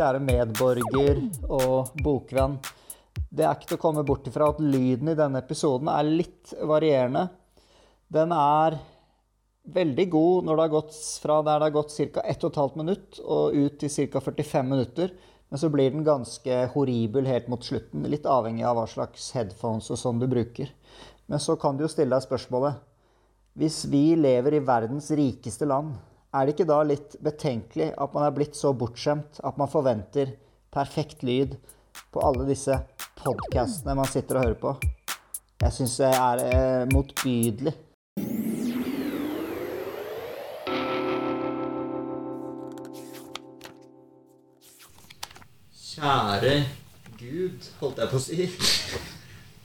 kjære medborger og bokvenn. Det er ikke til å komme bort ifra at lyden i denne episoden er litt varierende. Den er veldig god når det har gått fra der det har gått ca. 1 12 minutt og ut til ca. 45 minutter. Men så blir den ganske horribel helt mot slutten, litt avhengig av hva slags headphones og sånn du bruker. Men så kan du jo stille deg spørsmålet Hvis vi lever i verdens rikeste land, er det ikke da litt betenkelig at man er blitt så bortskjemt at man forventer perfekt lyd på alle disse podkastene man sitter og hører på? Jeg syns det er eh, motbydelig. Kjære Gud, holdt jeg på å si.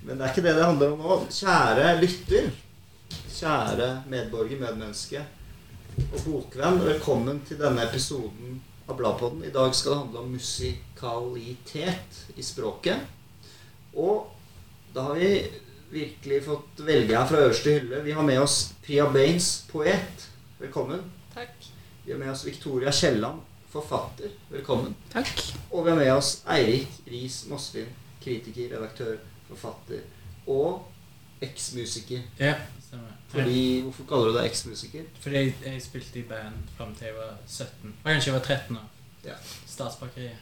Men det er ikke det det handler om nå. Kjære lytter. Kjære medborger, medmenneske og bokvenn. Velkommen til denne episoden av Bladpodden. I dag skal det handle om musikalitet i språket. Og da har vi virkelig fått velge her fra øverste hylle. Vi har med oss Priya Baines, poet. Velkommen. Takk. Vi har med oss Victoria Kielland, forfatter. Velkommen. Takk. Og vi har med oss Eirik Riis Moslin, kritiker, redaktør, forfatter og eksmusiker. Ja. Fordi, Hvorfor kaller du deg eksmusiker? Fordi jeg, jeg spilte i band fram til jeg var 17. Og kanskje jeg var 13 år. Ja. Statsbakeriet.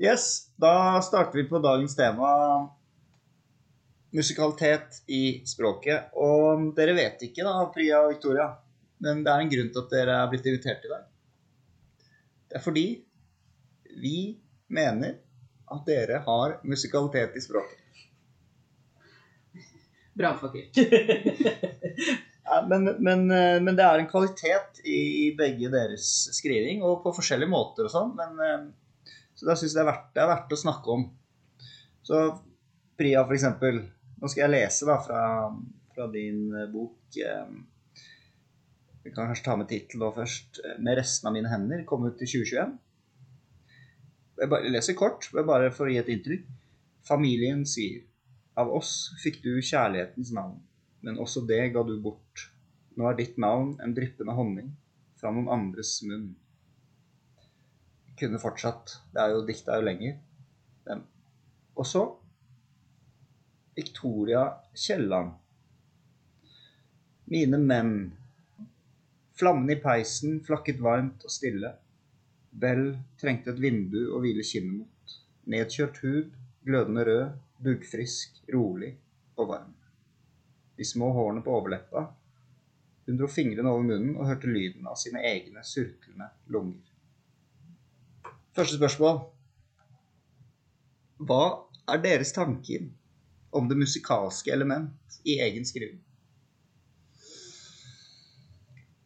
Yes, da starter vi på dagens tema. Musikalitet i språket. Og dere vet ikke, da, Priya og Victoria, men det er en grunn til at dere er blitt invitert i dag. Det er fordi vi mener at dere har musikalitet i språket. Bra, Ja, men, men, eh, men det er en kvalitet i begge deres skriving, og på forskjellige måter og sånn. Men eh, Så da syns jeg det er, verdt, det er verdt å snakke om. Så Priya, for eksempel. Nå skal jeg lese da fra, fra din eh, bok. Vi kan kanskje ta med tittelen først. 'Med resten av mine hender', kom ut i 2021. Jeg leser kort, bare for å gi et inntrykk. Familien sier Av oss fikk du kjærlighetens navn men også det ga du bort. Nå er ditt navn en dryppende honning fra noen andres munn. Kunne fortsatt. Det er jo diktet jo lenger. Og så Victoria Kielland. Mine menn. Flammen i peisen flakket varmt og stille. Bell trengte et vindu å hvile kinnet mot. Nedkjølt hud, glødende rød, duggfrisk, rolig og varm de små hårene på overleppa. Hun dro fingrene over munnen og hørte lyden av sine egne surklende lunger. Første spørsmål. Hva er deres tanker om det musikalske element i egen skriving?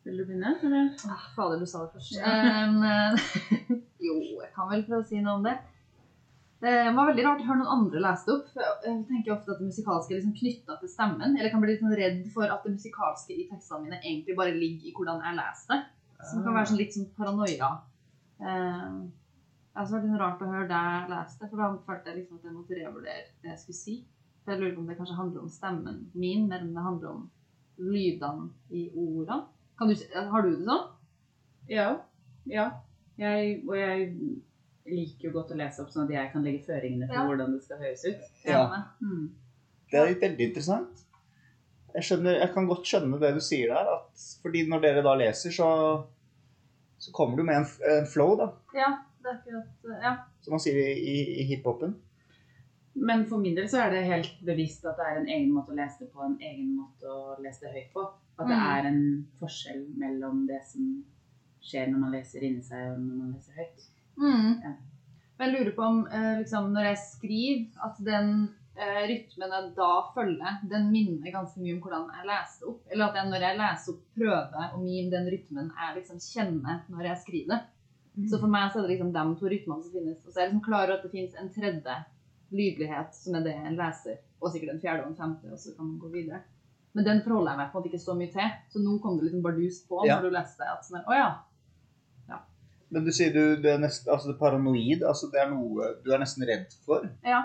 Vil du begynne? Eller? Ah, fader, du sa det først. Um, eh, jo, jeg kan vel prøve å si noe om det. Det var veldig rart å høre noen andre lese det opp. Jeg tenker ofte at det musikalske er liksom knytta til stemmen. Eller jeg kan bli litt sånn redd for at det musikalske i tekstene mine egentlig bare ligger i hvordan jeg leser det. Så det kan være sånn litt sånn paranoia. Um, det var litt rart å høre deg lese det, for da følte jeg liksom at jeg måtte revurdere det jeg skulle si. For jeg lurer på om det kanskje handler om stemmen min, mer enn det handler om lydene i ordene. Kan du, har du det sånn? Ja. Ja. Jeg, og jeg liker jo godt å lese opp sånn at jeg kan legge føringene for Ja. hvordan det skal høres ut. Ja. Mm. Det er veldig interessant. Jeg, skjønner, jeg kan godt skjønne det du sier der. At, fordi når dere da leser, så, så kommer du med en, en flow, da. Ja, det er akkurat Ja. Som man sier i, i, i hiphopen. Men for min del så er det helt bevisst at det er en egen måte å lese det på, en egen måte å lese det høyt på. At det Mm. er en forskjell mellom det som skjer når man leser inni seg og når man leser høyt. Mm. Ja. Men jeg lurer på om eh, liksom, når jeg skriver, at den eh, rytmen jeg da følger, den minner ganske mye om hvordan jeg leser opp. Eller at jeg når jeg leser opp, prøver å mime den rytmen jeg liksom kjenner når jeg skriver det. Så for meg så er det liksom de to rytmene som finnes. Og så er jeg liksom klar over at det finnes en tredje lydlighet, som er det en leser, og sikkert en fjerde og en femte, og så kan man gå videre. Men den forholder jeg meg på at ikke så mye til. Så nå kom det liksom bardust på Ja. når du leste. At sånn, å ja, Men du sier du, du er nesten altså det er paranoid. altså Det er noe du er nesten redd for. Ja.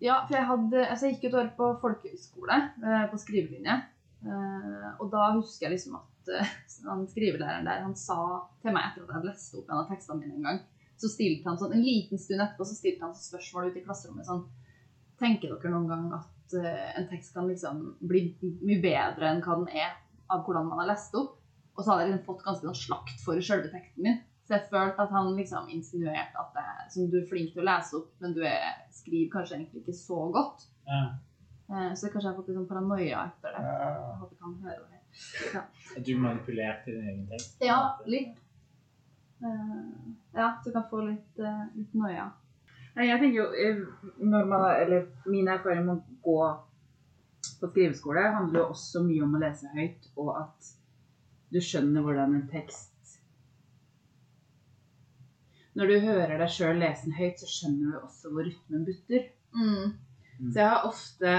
Ja, for jeg hadde Altså, jeg gikk et år på folkehøyskole eh, på skrivelinje. Eh, og da husker jeg liksom at eh, han skrivelæreren der, han sa til meg etter at jeg hadde lest opp en av tekstene mine en gang, så stilte han sånn, en liten stund etterpå så stilte han sånn spørsmål ute i klasserommet sånn Tenker dere noen gang at eh, en tekst kan liksom bli mye bedre enn hva den er av hvordan man har lest opp? Og så hadde jeg liksom fått ganske sånn slakt for selve teksten min. Så jeg følte at han liksom insinuerte at det, som du er flink til å lese opp, men du er, skriver kanskje egentlig ikke så godt. Ja. Eh, Så kanskje jeg har fått litt sånn paranoia etter det. Ja. Jeg håper han hører det. Er du manipulert i din egen tekst? Ja, litt. Eh, Ja, så du kan få litt, litt noia. Jeg tenker jo, når man, eller Min erfaring gå på skriveskole handler jo også mye om å lese høyt, og at du skjønner hvordan en tekst Når du hører deg sjøl lese den høyt, så skjønner du også hvor rytmen butter. Mm. Så jeg har ofte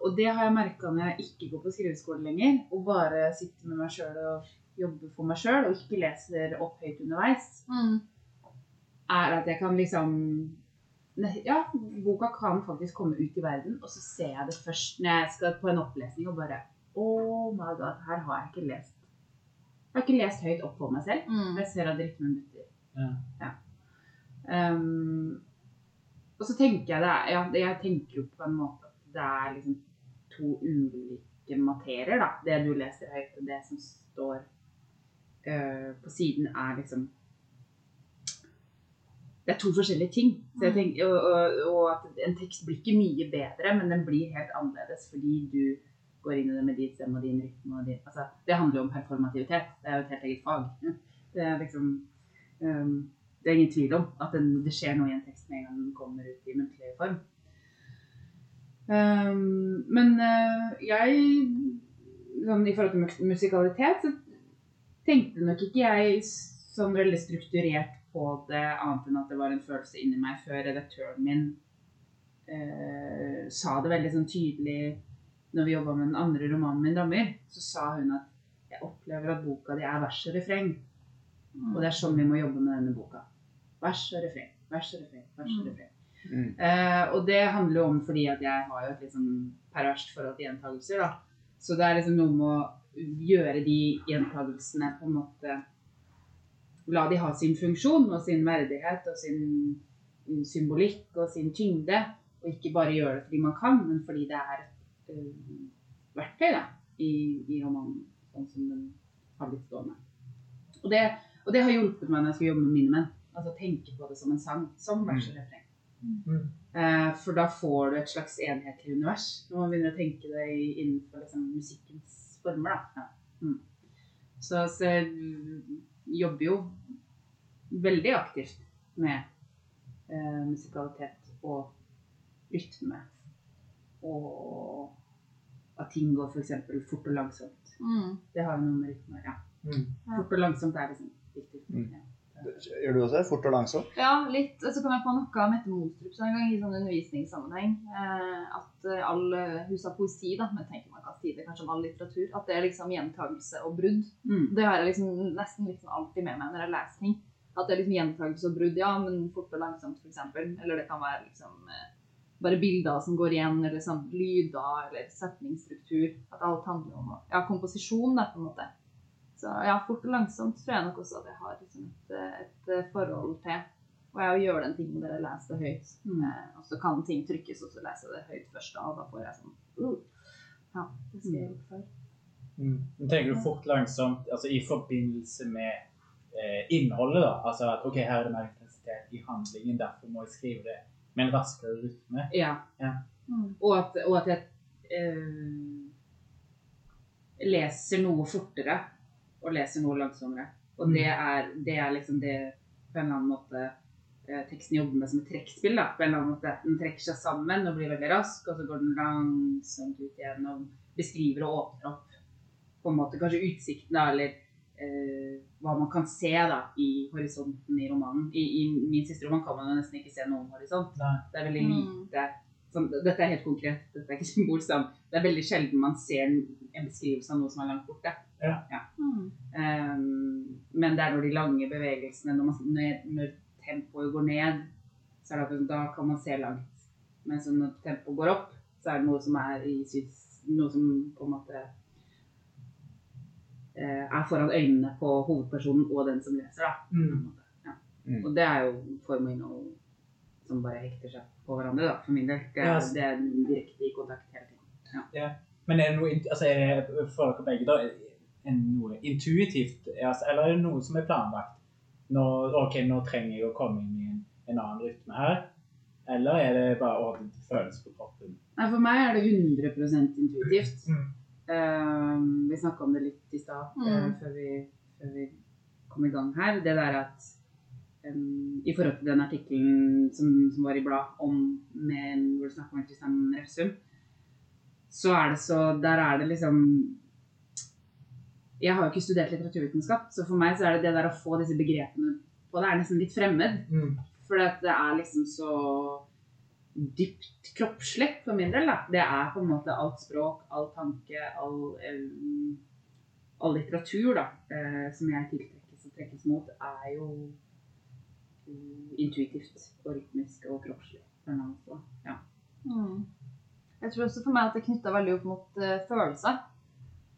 Og det har jeg merka når jeg ikke går på skriveskole lenger, og bare sitter med meg sjøl og jobber for meg sjøl, og ikke leser opp høyt underveis, Mm. er at jeg kan liksom Ja, boka kan faktisk komme ut i verden, og så ser jeg det først når jeg skal på en opplesning og bare Oh my god, her har jeg ikke lest Jeg har ikke lest høyt opp for meg selv. Mm. Jeg ser at rytmen butter. Ja. Um, og så tenker jeg det er, ja, jeg tenker jo på en måte at det er liksom to ulike materier, da. Det du leser høyt, og det som står uh, på siden, er liksom Det er to forskjellige ting. Så jeg tenker, og, og, og at en tekst blir ikke mye bedre, men den blir helt annerledes fordi du går inn i det med din stemme og din rytme. Og din, altså, det handler jo om performativitet. Det er jo et helt eget fag. Det er liksom um, det er ingen tvil om at den, det skjer noe i en tekst med en gang den kommer ut i muntlig form. Um, men uh, jeg sånn, I forhold til musikalitet så tenkte nok ikke jeg sånn veldig strukturert på det, annet enn at det var en følelse inni meg før redaktøren min eh, sa det veldig sånn tydelig når vi jobba med den andre romanen min, 'Dammer'. Så sa hun at jeg opplever at boka di er vers og refreng. Og det er sånn vi må jobbe med denne boka. Vers og refreng, vers og refreng, vers og Mm. refreng. Mm. Eh, og det handler jo om fordi at jeg har jo et litt sånn perverst forhold til gjentagelser, da. Så det er liksom noe med å gjøre de gjentagelsene på en måte La de ha sin funksjon og sin verdighet og sin symbolikk og sin tyngde. Og ikke bare gjøre det fordi man kan, men fordi det er et uh, verktøy da, i, i romanen, sånn som den har blitt stående. Og det, og det har hjulpet meg når jeg skal jobbe med mine menn. Altså tenke på det som en sang, som vers og refreng. Mm. Uh, for da får du et slags enhetlig univers når man begynner å tenke det innenfor liksom, musikkens former. Da. Ja. Mm. Så, så jobber jo veldig aktivt med eh, musikalitet og rytme. Og at ting går f.eks. fort og langsomt. Mm. Det har jo noe med rytme å gjøre. Ja. Mm. Fort og langsomt er liksom viktig. Mm. Ja. Gjør du også det? Fort og langsomt? Ja, litt. Så kom jeg på noe Mette Monstrup sa en gang i sånn undervisningssammenheng. Eh, at all eh, Hun sa poesi, da, men tenker man kan si det kanskje om all litteratur. At det er liksom gjentagelse og brudd. Mm. Det har jeg liksom nesten liksom alltid med meg når jeg leser ting. At det er liksom gjentagelse og brudd, ja, men fort og langsomt, f.eks. Eller det kan være liksom eh, bare bilder som går igjen, eller sånn lyder, eller setningsstruktur. At alt handler om ja, komposisjon, da, på en måte. Så ja, fort og langsomt tror jeg nok også at jeg har liksom et, et forhold til. Og jeg gjør den tingen der jeg leser det høyt. Mm. Eh, og så kan ting trykkes, og så leser jeg det høyt først, og da får jeg sånn uh. Ja, det skal jeg gjøre før. Mm. Men tenker du fort langsomt altså i forbindelse med eh, innholdet? da, altså at ok, her er det mer intensitet i handlingen, derfor må jeg skrive det med en raskere rytme? Ja. Mm. Og at, og at jeg eh, leser noe fortere og leser noe langsommere. Og det er, det er liksom det på en eller annen måte eh, teksten jobber med som et trekkspill. da, på en eller annen måte. Den trekker seg sammen og blir veldig rask, og så går den langsomt ut igjennom, beskriver og åpner opp på en måte kanskje utsikten, da, eller eh, hva man kan se da, i horisonten i romanen. I, I min siste roman kan man jo nesten ikke se noen horisont. Nei. Det er veldig Mm. Dette er helt konkret, dette er ikke symbolsk. Det er veldig sjelden man ser en, beskrivelse av noe som er langt borte. Mm. Um, men det er når de lange bevegelsene, når, man, når, når tempoet går ned, så er det at da kan man se langt. Men når tempoet går opp, så er det noe som er i syns... noe som på en måte eh, er foran øynene på hovedpersonen og den som leser. da. Mm. Ja. Mm. Og det er jo form og innhold som bare hekter seg på hverandre, da, for min del. Det er, Ja. det er direkte i kontakt hele tiden. Men er det noe, altså er det for dere begge da, er det noe intuitivt, altså, eller er det noe som er planlagt? Nå, ok, nå trenger jeg å komme inn i en, en annen rytme her. Eller er det bare å følelse på kroppen? Nei, for meg er det 100 intuitivt. Mm. Eh, vi snakka om det litt i stad, eh, Mm. før, før vi kom i gang her. Det der at em, I forhold til den artikkelen som, som var i blad om med, hvor du snakker om Kristian Refsum, så er det så Der er det liksom Jeg har jo ikke studert litteraturvitenskap, så for meg så er det det der å få disse begrepene på det, er nesten litt fremmed. Mm. For det er liksom så dypt kroppslig for min del. Da. Det er på en måte alt språk, all tanke, all, um, all litteratur da, eh, som jeg tiltrekkes og trekkes mot, er jo intuitivt og rytmisk og kroppslig. Ja. Mm. Jeg tror også for meg at det knytta veldig opp mot uh, følelser.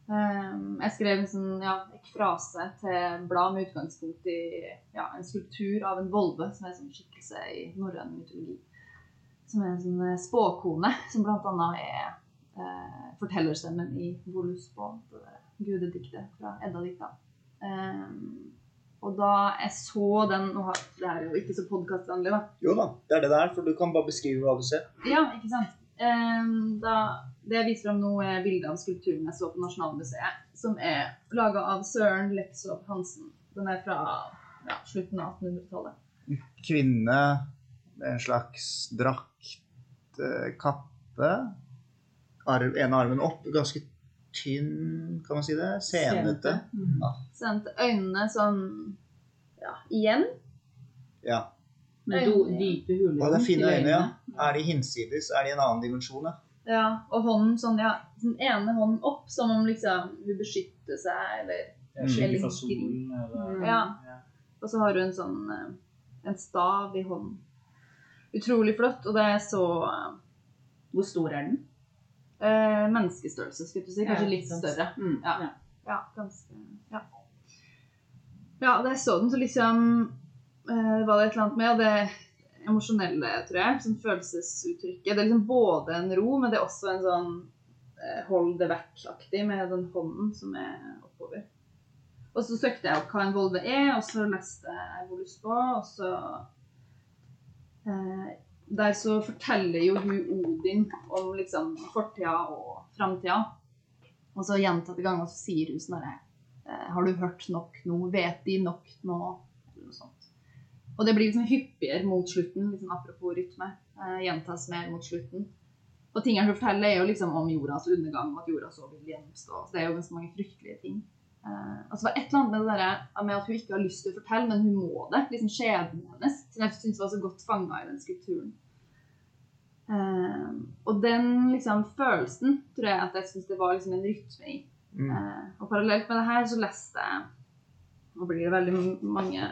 Um, jeg skrev en sånn ja, ekfrase til blad med utgangspunkt i ja, en skulptur av en volve, som er en sånn skikkelse i norrøn mytologi. Som er en sånn eh, spåkone, som bl.a. er uh, fortellerstemmen i Voluspa, det gudediktet fra Edda-dikta. Um, og da jeg så den og har, Det er jo ikke så podkastvennlig, da. Jo da, det er det der, for du kan bare beskrive hva du ser. Ja, ikke sant. Ehm, da, det jeg viser fram nå, er bilder av skulpturen jeg så på Nasjonalmuseet, som er laga av Søren Lepsov Hansen. Den er fra ja, slutten av 1800-tallet. Kvinne med en slags drakt, eh, kappe. Arv, ene armen opp, ganske tynn, kan man si det. Senete. Mm. Sendte øynene sånn ja, igjen. Ja. Med do, dype huler Og det er fine øyne, ja. Er de hinsides? Er de i en annen dimensjon? Ja? Ja, og hånden sånn, ja, den ene hånden opp, som om liksom hun beskytter seg, eller Jeg fra Eller solen, eller Mm. Ja. Ja. Og så har hun en sånn eh, en stav i hånden. Utrolig flott, og det er så eh, Hvor stor er den? Eh, menneskestørrelse, skulle du si. Kanskje litt større. Mm. Ja. Ja, ganske Ja. Ja, da jeg så den, så liksom eh, var det et eller annet med det emosjonelle, tror jeg. Sånn følelsesuttrykket. Det er liksom både en ro, men det er også en sånn eh, hold det vekk-aktig med den hånden som er oppover. Og så søkte jeg opp hva en volve er, og så leste jeg Volus på, og så eh, Der så forteller jo hun Odin om liksom fortida og framtida. Og så gjentatte ganger så sier hun sånn eh, Har du hørt nok nå? Vet de nok nå? Eller noe sånt. Og det blir liksom hyppigere mot slutten, liksom apropos rytme. Eh, gjentas mer mot slutten. Og tingene hun forteller, er jo liksom om jordas undergang, og at jorda så vil gjenoppstå. Så det er jo ganske mange fryktelige ting. Eh, Det var et eller annet med det der, med at hun ikke har lyst til å fortelle, men hun må det. Liksom skjebnen hennes. Som jeg syns var så godt fanga i den skulpturen. Uh, og den liksom følelsen tror jeg at jeg syns det var liksom en rytme i. Mm. Uh, og parallelt med det her så leste jeg Nå blir det veldig mange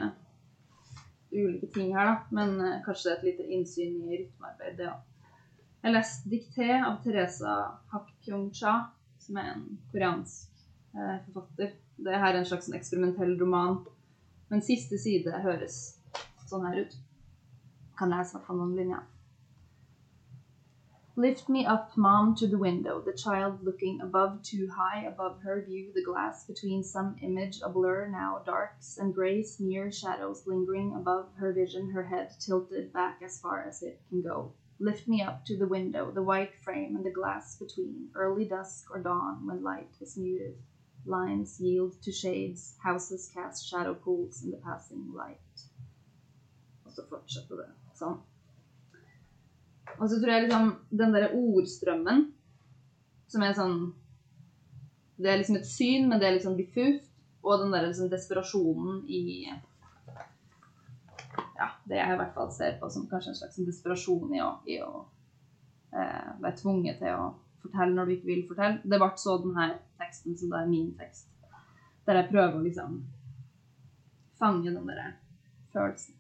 ulike ting her, da. Men uh, kanskje et lite innsyn i rytmearbeid, det òg. Jeg leste dikté av Teresa Hak Kyung-cha, som er en koreansk eh, forfatter. Det er en slags eksperimentell roman. Men siste side høres sånn her ut. Kan lese noen linjer. Lift me up, mom, to the window, the child looking above too high above her view, the glass between some image a blur now darks and grays near shadows lingering above her vision, her head tilted back as far as it can go. Lift me up to the window, the white frame and the glass between, early dusk or dawn when light is muted. Lines yield to shades, houses cast shadow pools in the passing light. Og så fortsetter det sånn. Og så tror jeg liksom den derre ordstrømmen som er sånn Det er liksom et syn, men det er liksom diffust. Og den derre liksom desperasjonen i Ja, det jeg i hvert fall ser på som kanskje en slags sånn desperasjon i å, i å eh, være tvunget til å fortelle når du ikke vil fortelle. Det ble så denne teksten som det er min tekst. Der jeg prøver å liksom fange den der følelsen.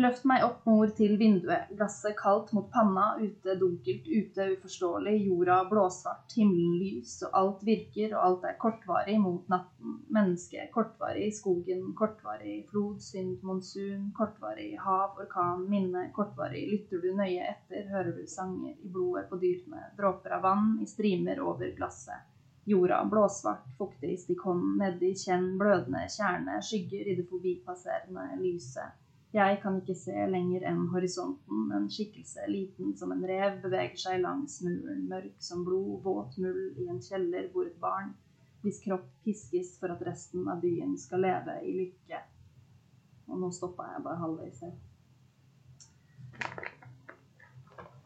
Løft meg opp, mor, til vinduet. Glasset kaldt mot panna. Ute dunkelt, ute uforståelig. Jorda blåsvart, himmelen lys, og alt virker, og alt er kortvarig mot natten. Menneske kortvarig skogen, kortvarig flod, synd, monsun, kortvarig hav, orkan, minne, kortvarig. Lytter du nøye etter, hører du sanger i blodet på dyrene. Dråper av vann i strimer over glasset. Jorda blåsvart, fuktig, stikk hånden nedi, kjenn blødende kjerne, skygger i det forbipasserende lyset. Jeg kan ikke se lenger enn horisonten. En skikkelse liten som en rev beveger seg langs muren, mørk som blod, våt muld i en kjeller hvor et barn, hvis kropp piskes for at resten av byen skal leve i lykke. Og nå stoppa jeg bare halvveis her.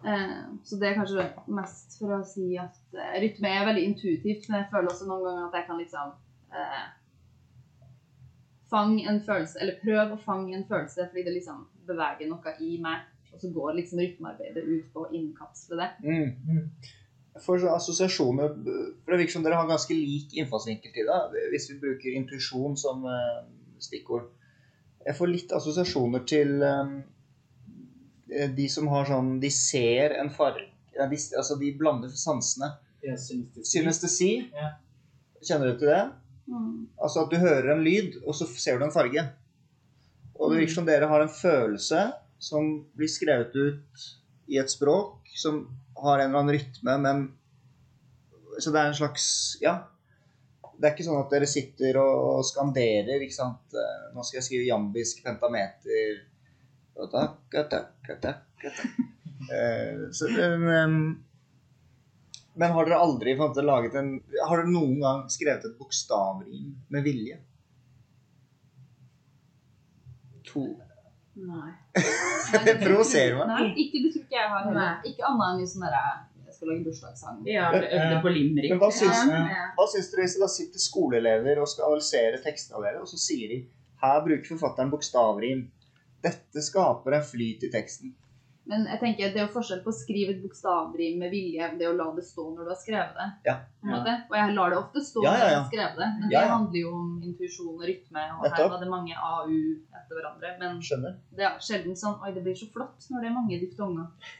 Eh, så det er kanskje mest for å si at eh, rytme er veldig intuitivt, men jeg føler også noen ganger at jeg kan liksom eh, fang en følelse, eller prøv å fange en følelse fordi det liksom beveger noe i meg. Og så går liksom rytmearbeidet ut på å innkapsle det. Mm. For assosiasjoner For det virker som dere har ganske lik innfallsvinkel til det, hvis vi bruker intuisjon som eh, stikkord. Jeg får litt assosiasjoner til eh, de som har sånn De ser en farge ja, de, Altså, de blander sansene. Jeg Synestesi. Ja. Kjenner du til det? Mm. Altså at du hører en lyd, og så ser du en farge. Og det virker som dere har en følelse som blir skrevet ut i et språk som har en eller annen rytme, men Så det er en slags Ja. Det er ikke sånn at dere sitter og skanderer, ikke sant. Eh, Nå skal jeg skrive jambisk pentameter takk, takk, takk. Eh, så, men, men har dere aldri på en måte, laget en Har dere noen gang skrevet et bokstavrim med vilje? To Nei. Det provoserer meg. Nei, ikke det tror ikke jeg har heller. Nei. Ikke annet enn sånn derre Jeg skal lage bursdagssang. Ja, øvde på limerick. Men hva syns, Ja, ja. hva syns dere hvis det da sitter skoleelever og skal analysere tekstene av dere, og så sier de her bruker forfatteren bokstavrim. Dette skaper en flyt i teksten. Men jeg tenker det er jo forskjell på å skrive et bokstavrim med vilje det å la det stå når du har skrevet det. Ja. På. Og jeg lar det ofte stå Ja, ja, når jeg har skrevet det. Men Ja, det handler jo om intuisjon og rytme, og Nettopp. her var det mange AU etter hverandre. Men Skjønner? det er sjelden sånn Oi, det blir så flott når det er mange diftonger.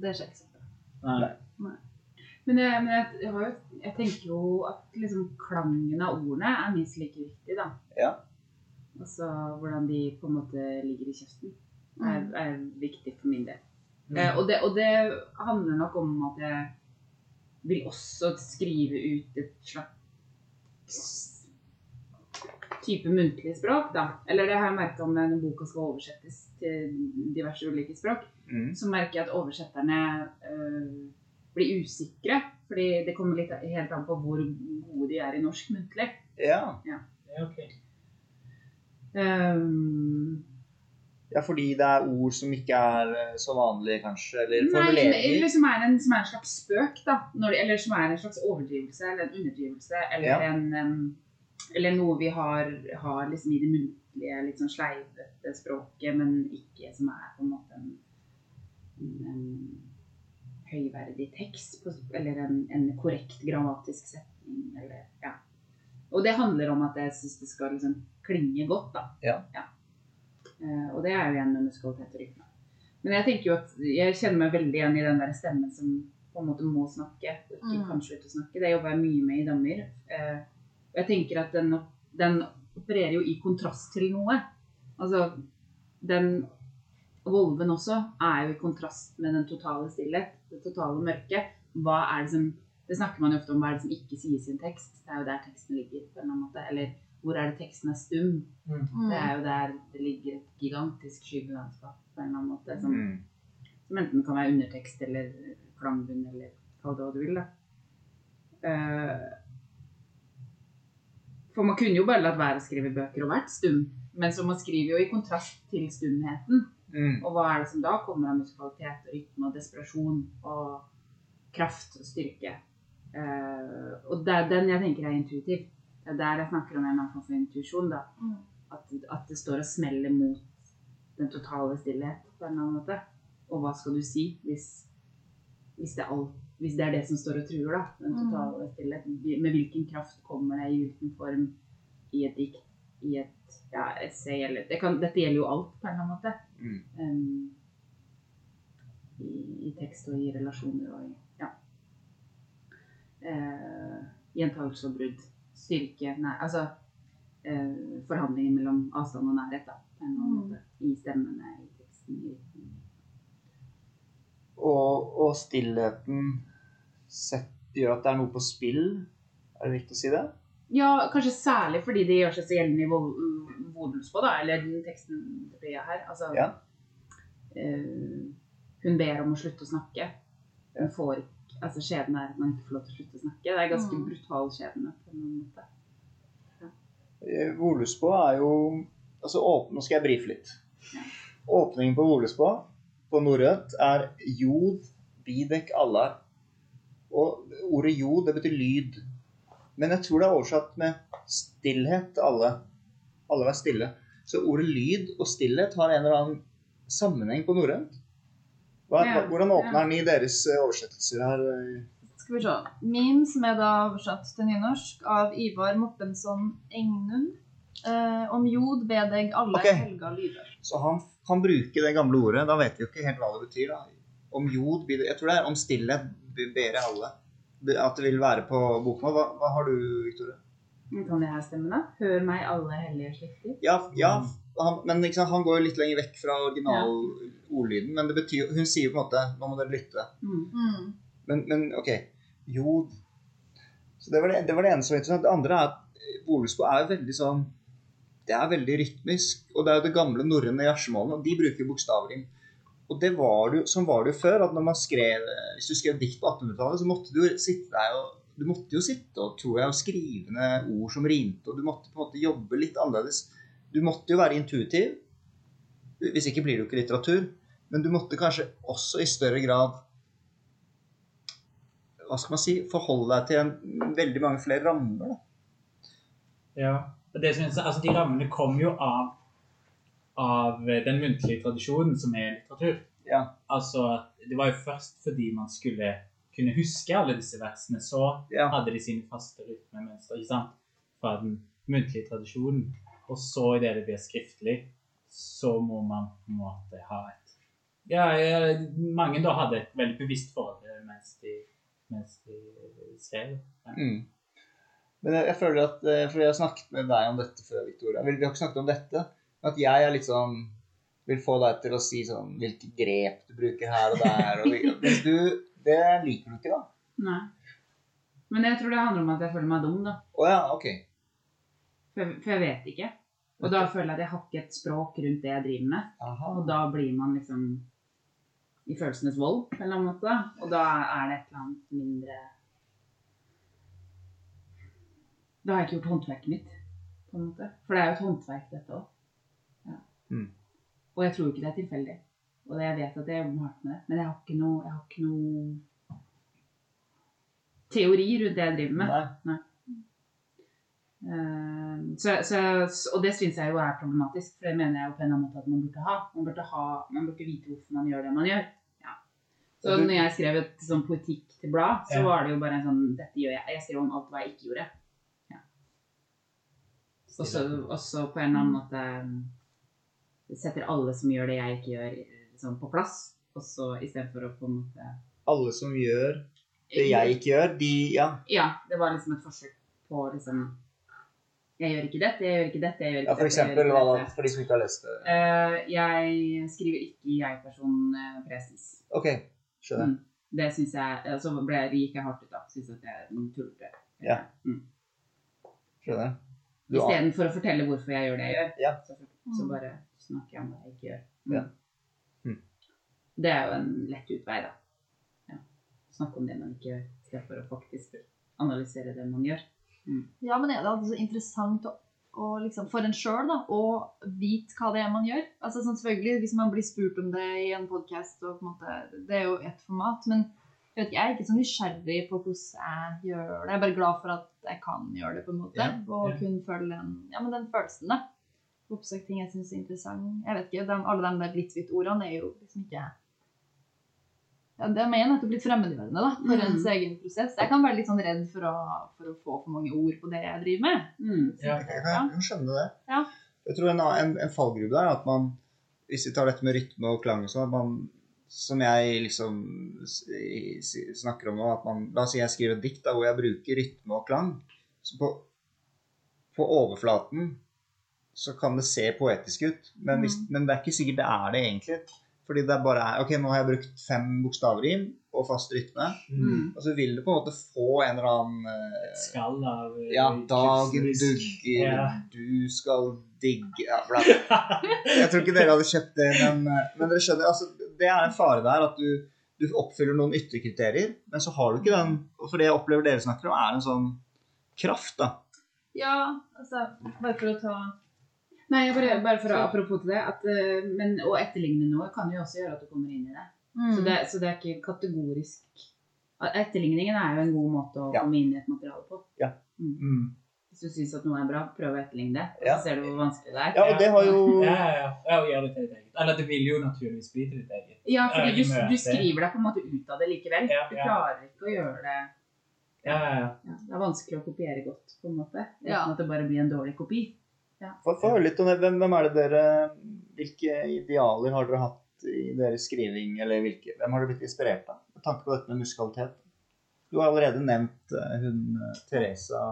Det skjer ikke så ofte. Nei. Men, jeg, men jeg, jeg, har jo, jeg tenker jo at liksom klangen av ordene er minst like viktig, da. Ja. Altså hvordan de på en måte ligger i kjeften, er, Mm. er viktig for min del. Mm. Eh, og, det, og det handler nok om at jeg vil også skrive ut et slags type muntlig språk, da. Eller det har jeg merka om når boka skal oversettes til diverse ulike språk. Mm. så merker jeg at oversetterne øh, blir usikre. Fordi det kommer litt helt an på hvor gode de er i norsk muntlig. Ja. Ja, ok. Um, ja, fordi det er ord som ikke er eh, så vanlige, kanskje? Eller nei, eller som er, en, som er en slags spøk, da. Når eller som er en slags overdrivelse eller en underdrivelse. Eller, Ja. en, eller noe vi har, har liksom i det muntlige, litt sånn sleivete språket, men ikke som er på en måte en, en, høyverdig tekst. På, eller en, en korrekt grammatisk setning. Eller, ja. Og det handler om at jeg syns det skal liksom klinge godt, da. Ja. Eh, og det er jo igjen med musikalitet og rytme. Men jeg tenker jo at jeg kjenner meg veldig igjen i den der stemmen som på en måte må snakke, og ikke Mm. kan slutte å snakke. Det jobber jeg mye med i Dammer. Eh, og jeg tenker at den, den opererer jo i kontrast til noe. Altså, den Volven også er jo i kontrast med den totale stillhet, det totale mørket. Hva er det som Det snakker man jo ofte om, hva er det som ikke sies i en tekst? Det er jo der teksten ligger, på en eller annen måte. Eller hvor er det teksten er stum? Mm. Det er jo der det ligger et gigantisk skyggelandskap på en eller annen måte. Som, Mm. som enten kan være undertekst eller klangbunn eller kall det hva du vil. da. Uh, for man kunne jo bare latt være å skrive bøker og vært stum. Men så man skriver jo i kontrast til stumheten. Mm. Og hva er det som da kommer av musikalitet og rytme og desperasjon og kraft og styrke? Uh, og det er den jeg tenker er intuitiv. Det er der jeg snakker om en eller annen form for intuisjon. Mm. At, at det står og smeller mot den totale stillhet på en eller annen måte. Og hva skal du si hvis, hvis, det, er alt, hvis det er det som står og truer, da? Den Mm. totale stillhet. Med hvilken kraft kommer det i hvilken form i et dikt? i et ja, essay eller det kan, Dette gjelder jo alt, på en eller annen måte. Mm. Um, i, I tekst og i relasjoner og i Ja. Uh, Gjentagelse og brudd. Styrke Nei, altså eh, Forhandlinger mellom avstand og nærhet, da. På en eller annen Mm. måte. I stemmene, i teksten, i rytmen. Og, og stillheten sett, gjør at det er noe på spill. Er det viktig å si det? Ja, kanskje særlig fordi det gjør seg så gjeldende i Vodensbå, da, eller den teksten til Pia her. Altså, Ja. eh, hun ber om å slutte å snakke. Hun får ikke Altså, skjeden er at man ikke får lov til å slutte å snakke. Det er ganske Mm. brutal skjebne på en måte. Ja. Volusbå er jo altså åpne, Nå skal jeg brife litt. Åpningen på Volusbå på norrønt er jod, bidek, allar. Og ordet jod, det betyr lyd. Men jeg tror det er oversatt med stillhet alle. Alle være stille. Så ordet lyd og stillhet har en eller annen sammenheng på norrønt. Hva- Ja, Hvordan åpner ja. den i deres eh, oversettelser her? eh? Skal vi se. Min, som er da oversatt til nynorsk av Ivar Mortensson Engnund. Eh, om jod, bedeg, alle okay. helga lyder. Så han kan bruke det gamle ordet. Da vet vi jo ikke helt hva det betyr. da. Om jod blir det Jeg tror det er om stillhet ber jeg alle. At det vil være på bokmål. Hva, hva har du, Victoria? Kan det her stemme, da? Hør meg, alle hellige slekter. Ja, ja han, men liksom, han går jo litt lenger vekk fra original ordlyden. Men det betyr, hun sier på en måte Nå må dere lytte. Mm. Mm. Men, men OK. Jo Så det var det, det var det ene som var interessant. Det andre er at Bolesko er jo veldig sånn Det er veldig rytmisk. Og det er jo det gamle norrøne jazzemålene, og de bruker bokstavrim. Og det var det jo, sånn var det jo før, at når man skrev Hvis du skrev dikt på 1800-tallet, så måtte du sitte der og du måtte jo sitte og, tror jeg, og skrive ned ord som rimte, og du måtte på en måte jobbe litt annerledes. Du måtte jo være intuitiv. Hvis ikke blir det jo ikke litteratur. Men du måtte kanskje også i større grad hva skal man si, forholde deg til en, veldig mange flere rammer. Da. Ja. Og det synes jeg, altså, de rammene kom jo av, av den muntlige tradisjonen som er litteratur. Ja. Altså, det var jo først fordi man skulle kunne huske alle disse versene, så Ja. hadde de sine faste rytmemønstre, ikke sant? Fra den muntlige tradisjonen. Og så i det det blir skriftlig, så må man på en måte ha et Ja, mange da hadde et veldig bevisst forhold mens de, mens de skrev. Ja. Mm. Men jeg, jeg føler at eh, For jeg har snakket med deg om dette før, Victoria. Vi, vi har ikke snakket om dette. men At jeg er litt sånn Vil få deg til å si sånn hvilke grep du bruker her og der. Og, hvis du Det liker du ikke, da. Nei. Men jeg tror det handler om at jeg føler meg dum, da. Oh, ja, OK. For for jeg vet ikke. Og da føler jeg at jeg har ikke et språk rundt det jeg driver med. Aha. Og da blir man liksom i følelsenes vold på en eller annen måte. Og da er det et eller annet mindre Da har jeg ikke gjort håndverket mitt, på en måte. For det er jo et håndverk, dette òg. Ja. Mm. Og jeg tror ikke det er tilfeldig. Og jeg vet at jeg jobber hardt med det. Men jeg har ikke noe, jeg har ikke noe teori rundt det jeg driver med. Nei. Eh, så, så, og det syns jeg jo er problematisk, for det mener jeg jo på en annen måte at man burde ha. Man burde, ha, man burde vite hvorfor man gjør det man gjør. Så du- når jeg skrev et sånn politikk til blad, så Ja. var det jo bare en sånn Dette gjør jeg. Jeg skrev om alt hva jeg ikke gjorde. Ja. Også, også på en eller annen måte eh, setter alle som gjør det jeg ikke gjør, liksom på plass. Og så istedenfor å på en måte Alle som gjør det jeg ikke gjør, de Ja. Ja, det var liksom et forsøk på liksom Jeg gjør ikke dette, jeg gjør ikke dette, jeg gjør ikke ja for dette. eksempel, hva da? For de som ikke har lest det. Uh, jeg skriver ikke i jeg-person eh, presens. OK, skjønner. Mm. Det syns jeg Og Så ble, gikk jeg hardt ut, da. Syns at det er tullete. Ja. Mm. skjønner. Istedenfor å fortelle hvorfor jeg gjør det jeg gjør, Ja. så, så bare snakker jeg om hva jeg ikke gjør. Mm. Ja. Mm. Det er jo en lett utvei, da. Ja. Snakke om det man ikke gjør, istedenfor å faktisk analysere det man gjør. Ja, men er det altså interessant å, å liksom, for en sjøl å vite hva det er man gjør? Altså sånn selvfølgelig, Hvis man blir spurt om det i en podkast, det er jo ett format. Men jeg, vet jeg er ikke så nysgjerrig på hvordan jeg gjør det. Jeg er bare glad for at jeg kan gjøre det, på en måte. Ja, Og ja. kunne følge den, ja, men den følelsen, da. Oppsøke ting jeg syns er interessant. Jeg vet ikke, de, Alle de der litt-hvitt-ordene er jo liksom ikke ja, det er mer nettopp litt fremmedgjørende da, for Mm. ens egen prosess. Jeg kan være litt sånn redd for å, for å få for mange ord på det jeg driver med. Mm. Ja. Jeg kan, skjønne det. Ja. Jeg tror en, en, en fallgruve der er at man, hvis vi tar dette med rytme og klang og sånn, at man, som jeg liksom snakker om nå, at man, la oss si jeg skriver et dikt da, hvor jeg bruker rytme og klang, så på, på overflaten så kan det se poetisk ut, men, hvis, men det er ikke sikkert det er det egentlig. Fordi det er bare er, ok, nå har jeg brukt fem bokstavrim og fast rytme, Mm. og så vil du på en måte få en eller annen uh, Skall av uh, ja, dagen dugger, Ja. du skal digge ja, bla. Jeg tror ikke dere hadde kjøpt det, men, men dere skjønner, altså, det er en fare der at du, du oppfyller noen ytterkriterier, men så har du ikke den For det jeg opplever dere snakker om, er en sånn kraft, da. Ja, altså, bare for å ta Nei, bare, bare for å apropos til det, at, eh, men å etterligne noe kan jo også gjøre at du kommer inn i det. mm. Så det, så det er ikke kategorisk Etterligningen er jo en god måte å Ja. komme inn i et materiale på. Mm. Hvis du syns at noe er bra, prøv å etterligne det. Ja. så ser du hvor vanskelig det er. Ja, og det har jo Ja, ja, ja. ja det til ditt eget. Eller det vil jo naturligvis bli til ditt eget. Ja, fordi du, du skriver deg på en måte ut av det likevel. Ja, Du klarer ikke å gjøre det Ja, ja, ja. ja, Det er vanskelig å kopiere godt, på en måte. Uten Ja. at det bare blir en dårlig kopi. Få for høre litt om det. Hvem, hvem er det dere Hvilke idealer har dere hatt i deres skriving, eller hvilke, hvem har dere blitt inspirert av? Med tanke på dette med musikalitet. Du har allerede nevnt eh, hun eh, Teresa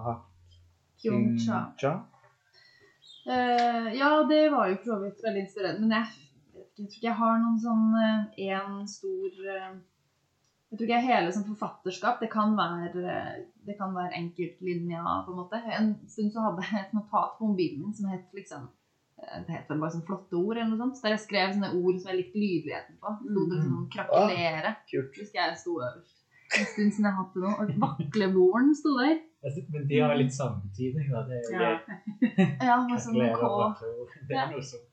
Kyung-cha. Hakking-cha. Eh, ja, det var jo for så vidt veldig inspirerende. Men jeg, jeg tror ikke jeg har noen sånn én stor eh, Jeg tror ikke jeg hele som forfatterskap. Det kan være, det kan være enkeltlinja, på en måte. En stund så hadde jeg et notat på mobilen min som het liksom eh, Det het vel bare sånn flotte ord, eller noe sånt. Der jeg skrev sånne ord som jeg likte lydeligheten på. Sto det liksom krakelere. Kult. Husker jeg sto øverst. En stund siden jeg har hatt det nå. Og vaklevoren sto der. Men de har litt samme betydning, da. Det er jo Ja. Ja, med sånn K. vakre. Det er noe som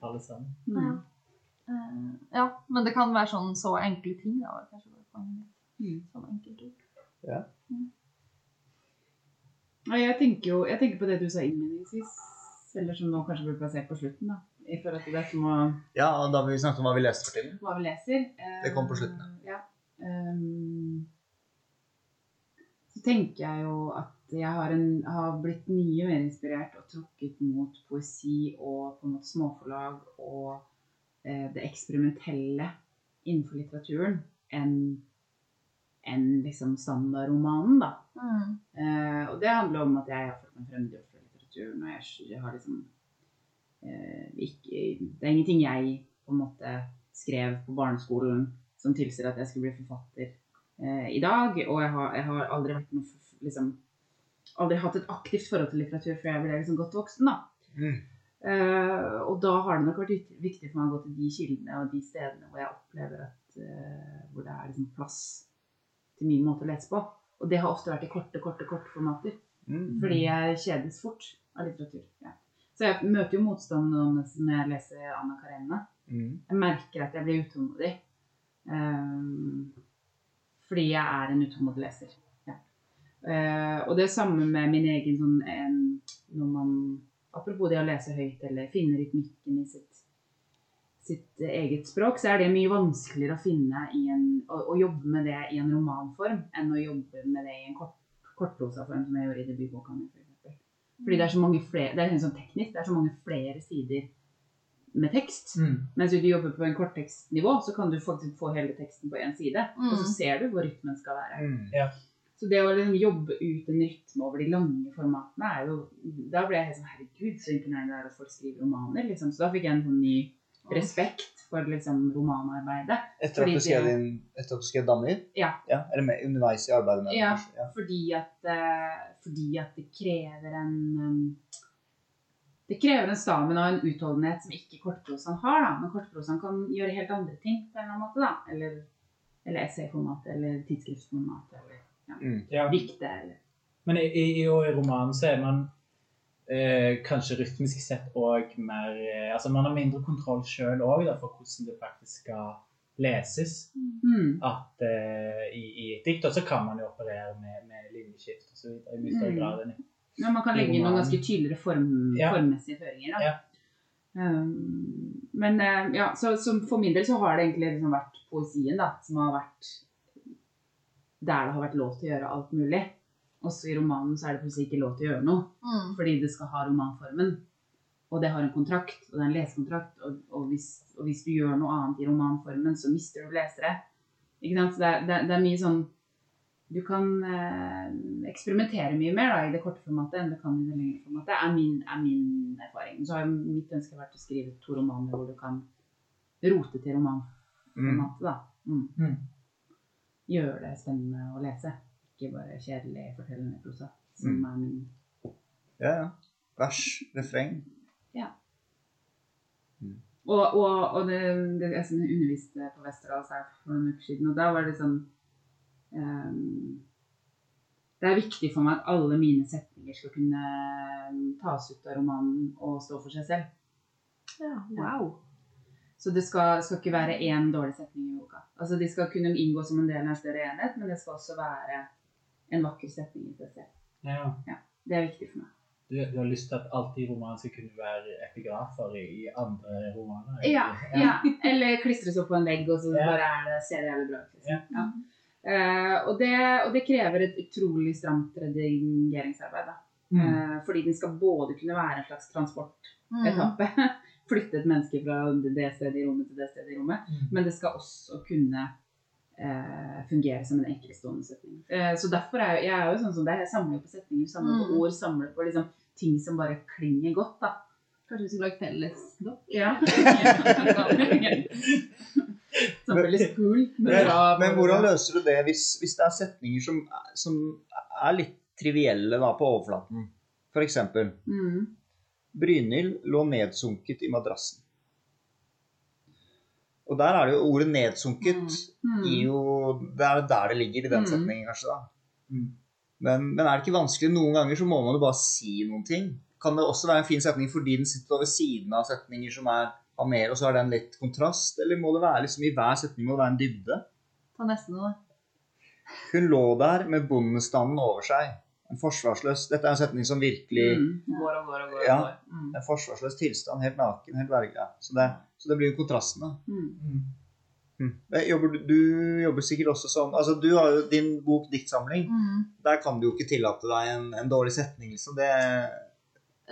alle sammen. Mm. Ja. Eh, ja, men det kan være sånn så enkle ting. Da, kanskje bare poenget mitt. Mm. Sånn enkelt ord. Ja, jeg tenker jo jeg tenker på det du sa innledningsvis, eller som nå kanskje blir plassert på slutten, da. I forhold til det som å... Ja, da har vi snakket om hva vi leser for tiden. hva vi leser. Eh, Det kom på slutten, Ja. Um, så tenker jeg jo at jeg har, en, har blitt mye mer inspirert og trukket mot poesi og på en måte småforlag og eh, det eksperimentelle innenfor litteraturen enn enn liksom standardromanen, da. Mm. Eh, og det handler om at jeg har fått meg fremmed fra litteraturen, og jeg, jeg har liksom eh, ikke, Det er ingenting jeg på en måte skrev på barneskolen som tilsier at jeg skulle bli forfatter eh, i dag. Og jeg har, jeg har aldri vært noe liksom Aldri hatt et aktivt forhold til litteratur før jeg ble liksom godt voksen, da. Mm. Eh, og da har det nok vært viktig for meg å gå til de kildene og de stedene hvor jeg opplever at eh, hvor det er liksom plass til min måte å lese på. Og det har ofte vært i korte, korte, korte formater. Mm. Fordi jeg kjedes fort av litteratur. Ja. Så jeg møter jo motstand når jeg leser Anna Karenina. Mm. Jeg merker at jeg blir utålmodig. Um, fordi jeg er en utålmodig leser. Ja. Uh, og det er samme med min egen sånn en, Når man Apropos det å lese høyt eller finne rytmikken i sitt, sitt eget språk, så er det mye vanskeligere å finne i en, å, å jobbe med det i en romanform enn å jobbe med det i en kort, kortprosaform, som jeg gjorde i debutboka mi. For eksempel. Fordi det er så mange flere, det er sånn teknisk, det er så mange flere sider med tekst. Mm. Mens hvis du jobber på en korttekstnivå, så kan du faktisk få hele teksten på én side. Og så Mm. ser du hvor rytmen skal være. Mm. Så det å liksom jobbe ut en rytme over de lange formatene er jo Da ble jeg helt sånn Herregud, så imponerende det er at folk skriver romaner. liksom. Så da fikk jeg en sånn ny respekt for liksom romanarbeidet. Etter at du skrev din Etter at du skrev dammer? Ja. Eller med, underveis i arbeidet med? Ja. kanskje? ja. Fordi at, eh, fordi at det krever en um, Det krever en stamen og en utholdenhet som ikke kortprosaen har. da. Men kortprosaen kan gjøre helt andre ting på en eller annen måte. da. Eller, eller essayformat, eller tidsskriftformat. eller Mm. Ja. dikte, eller Men i, i, i romanen så er man eh, kanskje rytmisk sett òg mer eh, Altså man har mindre kontroll sjøl òg for hvordan det faktisk skal leses. mm. At eh, i, i et dikt også kan man jo operere med, med linjeskift osv. i mye større Mm. grad enn i Ja, man kan legge inn noen ganske tydeligere form, Ja. formmessige føringer. Da. Ja. Um, men uh, ja, så, så for min del så har det egentlig liksom vært poesien da, som har vært der det har vært lov til å gjøre alt mulig. Også i romanen så er det plutselig ikke lov til å gjøre noe, Mm. fordi det skal ha romanformen. Og det har en kontrakt, og det er en lesekontrakt. Og, og, hvis, og hvis du gjør noe annet i romanformen, så mister du lesere. Ikke sant? Så det er, det, er- det er mye sånn Du kan eh, eksperimentere mye mer da, i det korte formatet enn du kan i det lengre formatet, er min, er min erfaring. Så har jo mitt ønske vært å skrive to romaner hvor du kan rote til Mm. romanformatet. da. Mm. Mm. Gjøre det spennende å lese. Ikke bare kjedelig fortellende prosa, som Mm. er min Ja, ja. Vers, refreng. Og, og, og det, det, jeg underviste på Vesterålen her for noen uker siden, og da var det sånn um, Det er viktig for meg at alle mine setninger skal kunne tas ut av romanen og stå for seg selv. Ja, wow. Så det skal, skal ikke være én dårlig setning i boka. Altså De skal kunne inngå som en del av en større enhet, men det skal også være en vakker setning i seg selv. Ja. Det er viktig for meg. Du, du har lyst til at alt i romanen skal kunne være epigrafer i, i andre romaner? Ja, ja. Eller klistres opp på en vegg, og så Ja. bare er det, ser det jævlig bra ut. Liksom. Ja. Ja. Eh, og, det, og det krever et utrolig stramt redigeringsarbeid. Da. Mm. Uh, fordi den skal både kunne være en slags Mm. Flytte et menneske fra det stedet i rommet til det stedet i rommet. Mm. Men det skal også kunne eh, fungere som en enkeltstående setning. Eh, så derfor er jeg, jeg er jo sånn som deg. Jeg samler på setninger, samler på Mm. ord, samler på liksom, ting som bare klinger godt. da. Kanskje vi skulle lagd felles dopp? Ja. Som felles cool. Men, Men, men hvordan løser du det hvis, hvis det er setninger som, som er litt trivielle da, på overflaten? Eksempel mm. Brynhild lå nedsunket i madrassen. Og der er det jo ordet 'nedsunket' Mm. i jo Det er der det ligger i den Mm. setningen, kanskje. da. Mm. Men, men er det ikke vanskelig? Noen ganger så må man jo bare si noen ting. Kan det også være en fin setning fordi den sitter ved siden av setninger som er, av mer, og så har den litt kontrast? Eller må det være liksom i hver setning må det være en dybde? Ta neste nå, da. Hun lå der med bondestanden over seg. En forsvarsløs Dette er en setning som virkelig Mm. Går og går og går. Ja. Mm. En forsvarsløs tilstand, helt naken, helt verga. Så det, så det blir jo kontrasten, da. Mm. Mm. Mm. Jobber, du- du jobber sikkert også som Altså, du har jo din bok 'Diktsamling'. Mm. Der kan du jo ikke tillate deg en, en dårlig setning, liksom. Det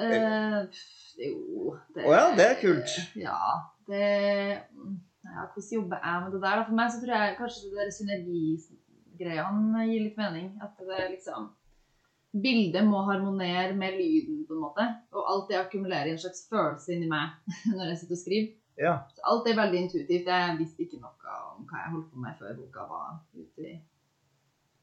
Eh, jo det, Å ja, det er kult. Ja. Det ja, Hvordan jobber jeg med det der? For meg så tror jeg kanskje det der synergigreiene gir litt mening. At det er liksom Bildet må harmonere med lyden, på en måte. Og alt det akkumulerer i en slags følelse inni meg når jeg sitter og skriver. Ja. Så alt er veldig intuitivt. Jeg visste ikke noe om hva jeg holdt på med før boka var ute i,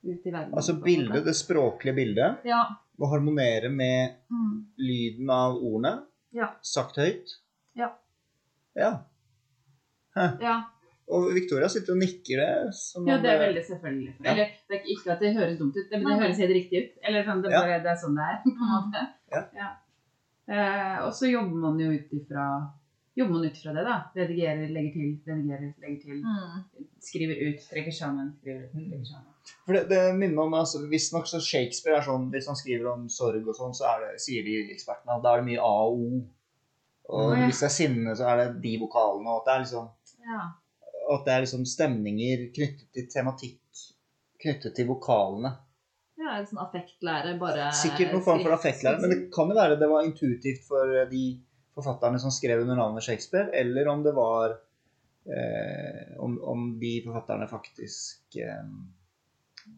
ute i verden. Altså bildet, det språklige bildet, Ja. må harmonere med Mm. lyden av ordene. Ja. Sagt høyt. Ja. Ja. ja. Og Victoria sitter og nikker det. Som Ja, det er veldig selvfølgelig. Ja. Eller det er ikke at det høres dumt ut, men det høres helt riktig ut. Eller sånn, det, er Ja. det er sånn det er, på en måte. Ja. Eh, og så jobber man jo ut ifra jobber man ut fra det, da. Redigerer, legger til, redigerer, legger til. Mm. Skriver ut, trekker sammen, skriver ut, trekker sammen. For det, det minner meg om altså, Visstnok så Shakespeare er sånn Hvis han skriver om sorg og sånn, så er det, sier de ekspertene at da er det mye A og O. Og oh, ja. hvis det er sinne, så er det de vokalene. Og at det er liksom, ja. At det er liksom stemninger knyttet til tematikk knyttet til vokalene. Ja, en sånn affektlære, bare Sikkert noen form for affektlære, men det kan jo være det var intuitivt for de forfatterne som skrev under navnet Shakespeare, eller om det var eh, om, om de forfatterne faktisk eh,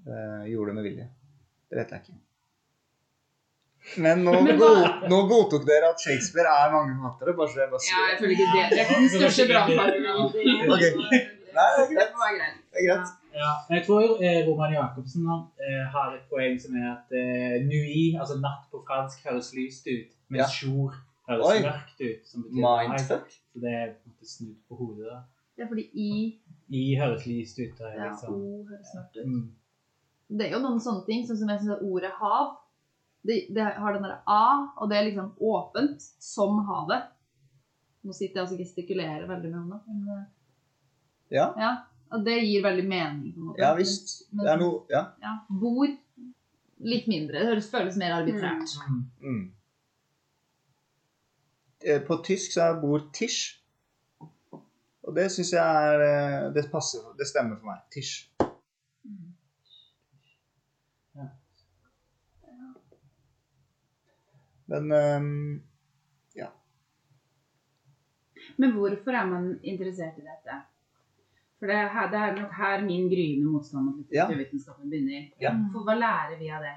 eh, gjorde det med vilje. Det vet jeg ikke. Men nå, Men god, nå godtok dere at Shakespeare er mange forfattere. Bare så jeg bare Ja, jeg føler ikke det. Det er den største brannfaren. Okay. Nei, det er greit. Det. Er greit. Ja, jeg tror eh, Roman Jacobsen eh, har et poeng som er at eh, nui, altså natt på fransk, høres lyst ut, mens Ja. jour høres Oi. mørkt ut. Som betyr. Mindfuck. Så det er på en måte snudd på hodet. da. Ja, fordi i I høres lyst ut. Da, liksom. ja, O høres mørkt ut. mm. Det er jo noen sånne ting, sånn som jeg synes at ordet hav. Det, det har den derre A, og det er liksom åpent, som havet. Nå sitter jeg altså og gestikulerer veldig med hånda. Eh, Ja. ja. Og det gir veldig mening, på en måte. Ja visst. Men- Det er noe Ja. Ja, bord litt mindre. Det høres føles mer arbitrært. Mm. Mm. eh, På tysk så er bor Tisch. Og det syns jeg er eh, Det passer, det stemmer for meg. Tisch. Men ja. Men hvorfor er man interessert i dette? For det er, her, det er nok her min gryende motstand mot Ja. litteraturvitenskapen begynner. Ja. For hva lærer vi av det?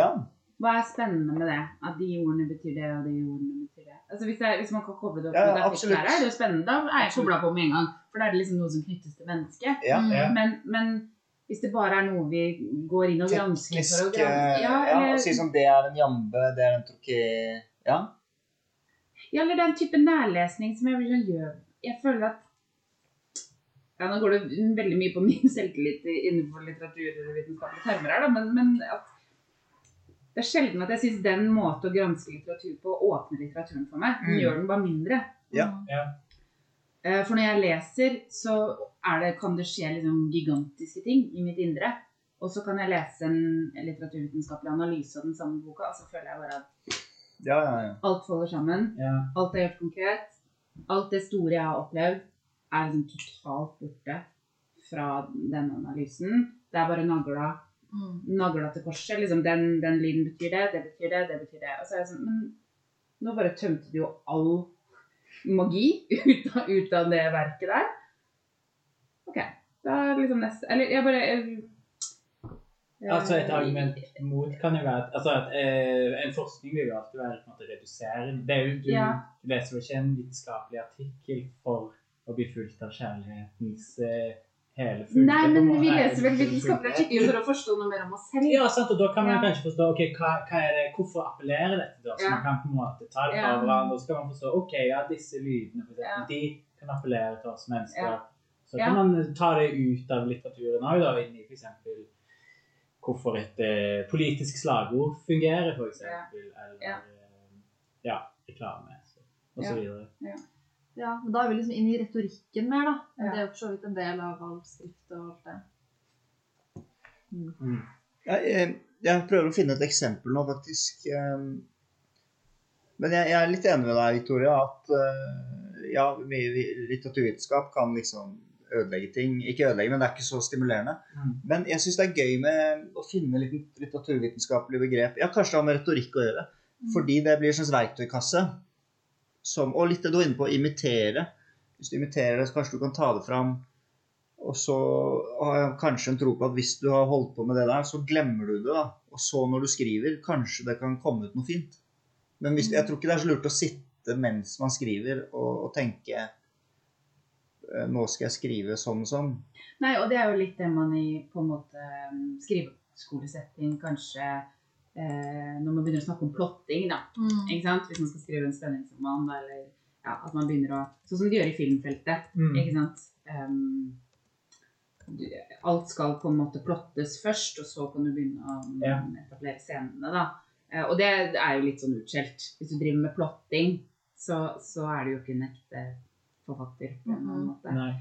ja. Hva er spennende med det? At de ordene betyr det, og de ordene betyr det? Altså Hvis, jeg, hvis man kan koble det opp Ja, det, absolutt. effektlære, er det jo spennende. Da er jeg kobla på med en gang. For da er det liksom noe som knyttes til mennesket. ja. Mm. Ja. Men, men hvis det bare er noe vi går inn og gransker for å granske ja, ja, eller, og Si som det er en jambe, det er en troké Ja. ja, eller den type nærlesning som jeg blir sånn gjør Jeg føler at ja, Nå går det veldig mye på min selvtillit innenfor litteraturvitenskapelige termer her, da, men, men at det er sjelden at jeg syns den måten å granske litteratur på åpner litteraturen for meg. Den Mm. gjør den bare mindre. Ja. Eh, For når jeg leser, så er det, kan det skje liksom gigantiske ting i mitt indre. Og så kan jeg lese en litteraturvitenskapelig analyse av den samme boka, og så føler jeg bare at Ja, ja, ja. alt faller sammen. Ja. Alt er gjort konkret. Alt det store jeg har opplevd, er liksom totalt borte fra denne analysen. Det er bare nagla, Mm. nagla til korset. Liksom, den, den lyden betyr det, det betyr det, det betyr det. Og så er jeg sånn Men nå bare tømte du jo all magi ut av, ut av det verket der. OK. Da er det liksom neste Eller jeg bare jeg, Altså Et argument mot kan jo være at, altså at eh, en forskning vil jo alltid være på en måte reduserende. Det er jo, du, Ja. du leser jo ikke en vitenskapelig artikkel for å bli fulgt av kjærlighetens eh, hele fulle Nei, men vi leser vel vitenskapelige artikler for å forstå noe mer om oss selv. Ja, sant, og da kan man Ja. kanskje forstå ok, hva, hva er det, hvorfor appellerer dette da? Så Ja. man kan på en måte ta det fra Ja. hverandre, og så kan man forstå ok, ja, disse lydene for Ja. eksempel, de kan appellere til oss mennesker. Ja. Så Ja. kan man ta det ut av litteraturen òg, da, inn i eksempel hvorfor et eh, politisk slagord fungerer, for eksempel, eller Ja. eh, ja, reklame, så, og så Ja. videre. Ja, men da er vi liksom inne i retorikken mer, da. Ja. Det er jo for så vidt en del av all skrift og alt det. Mm. Jeg, jeg, jeg prøver å finne et eksempel nå, faktisk. ehm. Men jeg, jeg er litt enig med deg, Victoria, at eh, ja, vi- vi- litteraturvitenskap kan liksom ødelegge ting. Ikke ødelegge, men det er ikke så stimulerende. Mm. Men jeg syns det er gøy med å finne litt litteraturvitenskapelige begrep. Ja, kanskje det har med retorikk å gjøre. Fordi det blir en slags verktøykasse. Som, og litt det du var inne på, imitere. Hvis du imiterer det, så kanskje du kan ta det fram. Og så har jeg kanskje en tro på at hvis du har holdt på med det der, så glemmer du det. da. Og så når du skriver, kanskje det kan komme ut noe fint. Men hvis, jeg tror ikke det er så lurt å sitte mens man skriver og, og tenke eh, Nå skal jeg skrive sånn og sånn. Nei, og det er jo litt det man i på en måte skriveskolesetting kanskje eh, Når man begynner å snakke om plotting, da. Mm. Ikke sant? Hvis man skal skrive en spenningsroman, da, eller ja, at man begynner å Sånn som de gjør i filmfeltet. Mm. Ikke sant? Um, du- alt skal på en måte plottes først, og så kan du begynne å um, Ja. etablere scenene. da. Eh, og det er jo litt sånn utskjelt. Hvis du driver med plotting, så, så er du jo ikke en ekte forfatter. på en måte. Nei.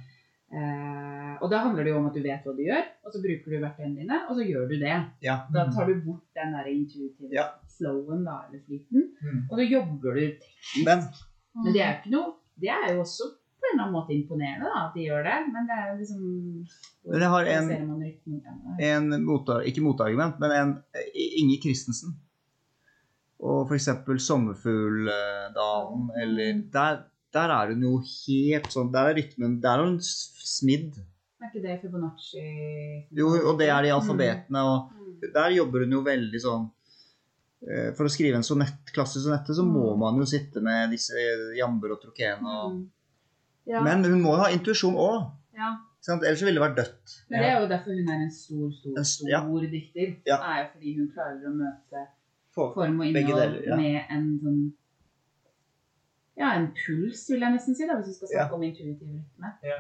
Eh, og da handler det jo om at du vet hva du gjør, og så bruker du verktøyene dine, og så gjør du det. Ja. Da tar du bort den der intuitive Ja. slowen, da, eller flyten, Mm. og så jobber du teknisk. Men Men det er jo ikke noe Det er jo også på en eller annen måte imponerende da, at de gjør det, men det er jo liksom Men jeg har en- en motar, ikke motargument, men en Inge Inger Christensen. Og f.eks. 'Sommerfugldalen', eller der, der er hun jo helt sånn Der er rytmen Der er hun smidd. Er ikke det Fibonacci Jo, og det er de alfabetene, og Mm. der jobber hun jo veldig sånn eh, For å skrive en sonett, klassisk sonette, så må man jo sitte med disse jamber og trokene og Mm. Ja. Men hun må jo ha intuisjon òg. Ja. Ellers ville det vært dødt. Men det er jo derfor hun er en stor, stor, En stor ja. dikter. Det er jo fordi hun klarer å møte form og innhold med en sånn Ja, en puls, vil jeg nesten si, da, hvis vi skal snakke om intuitiv rytme. Ja.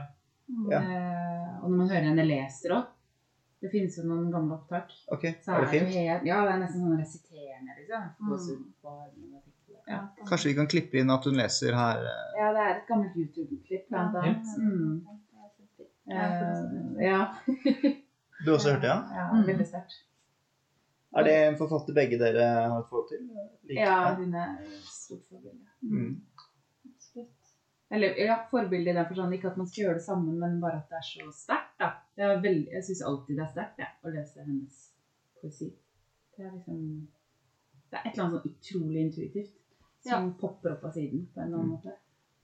Ja. Uh, og når man hører henne leser òg Det finnes jo noen gamle opptak. OK, Så er det fint? helt, ja, det er nesten sånn resiterende, liksom. Mm. Ja. Kanskje vi kan klippe inn at hun leser her Uh... ja, det er et gammelt YouTube-klipp, blant Ja. annet. Mm. Eh, ja. Du også hørte, ja? Ja, Mm. veldig sterkt. Er det en forfatter begge dere har et forhold til? Like. Ja, hun er stort forbilde. Mm. Eller ja, forbilde i den forstand ikke at man skal gjøre det sammen, men bare at det er så sterkt. da. Det er veldig, jeg syns alltid det er sterkt ja, å lese hennes poesi. Det er liksom Det er et eller annet sånn utrolig intuitivt som popper opp av siden på en eller annen måte.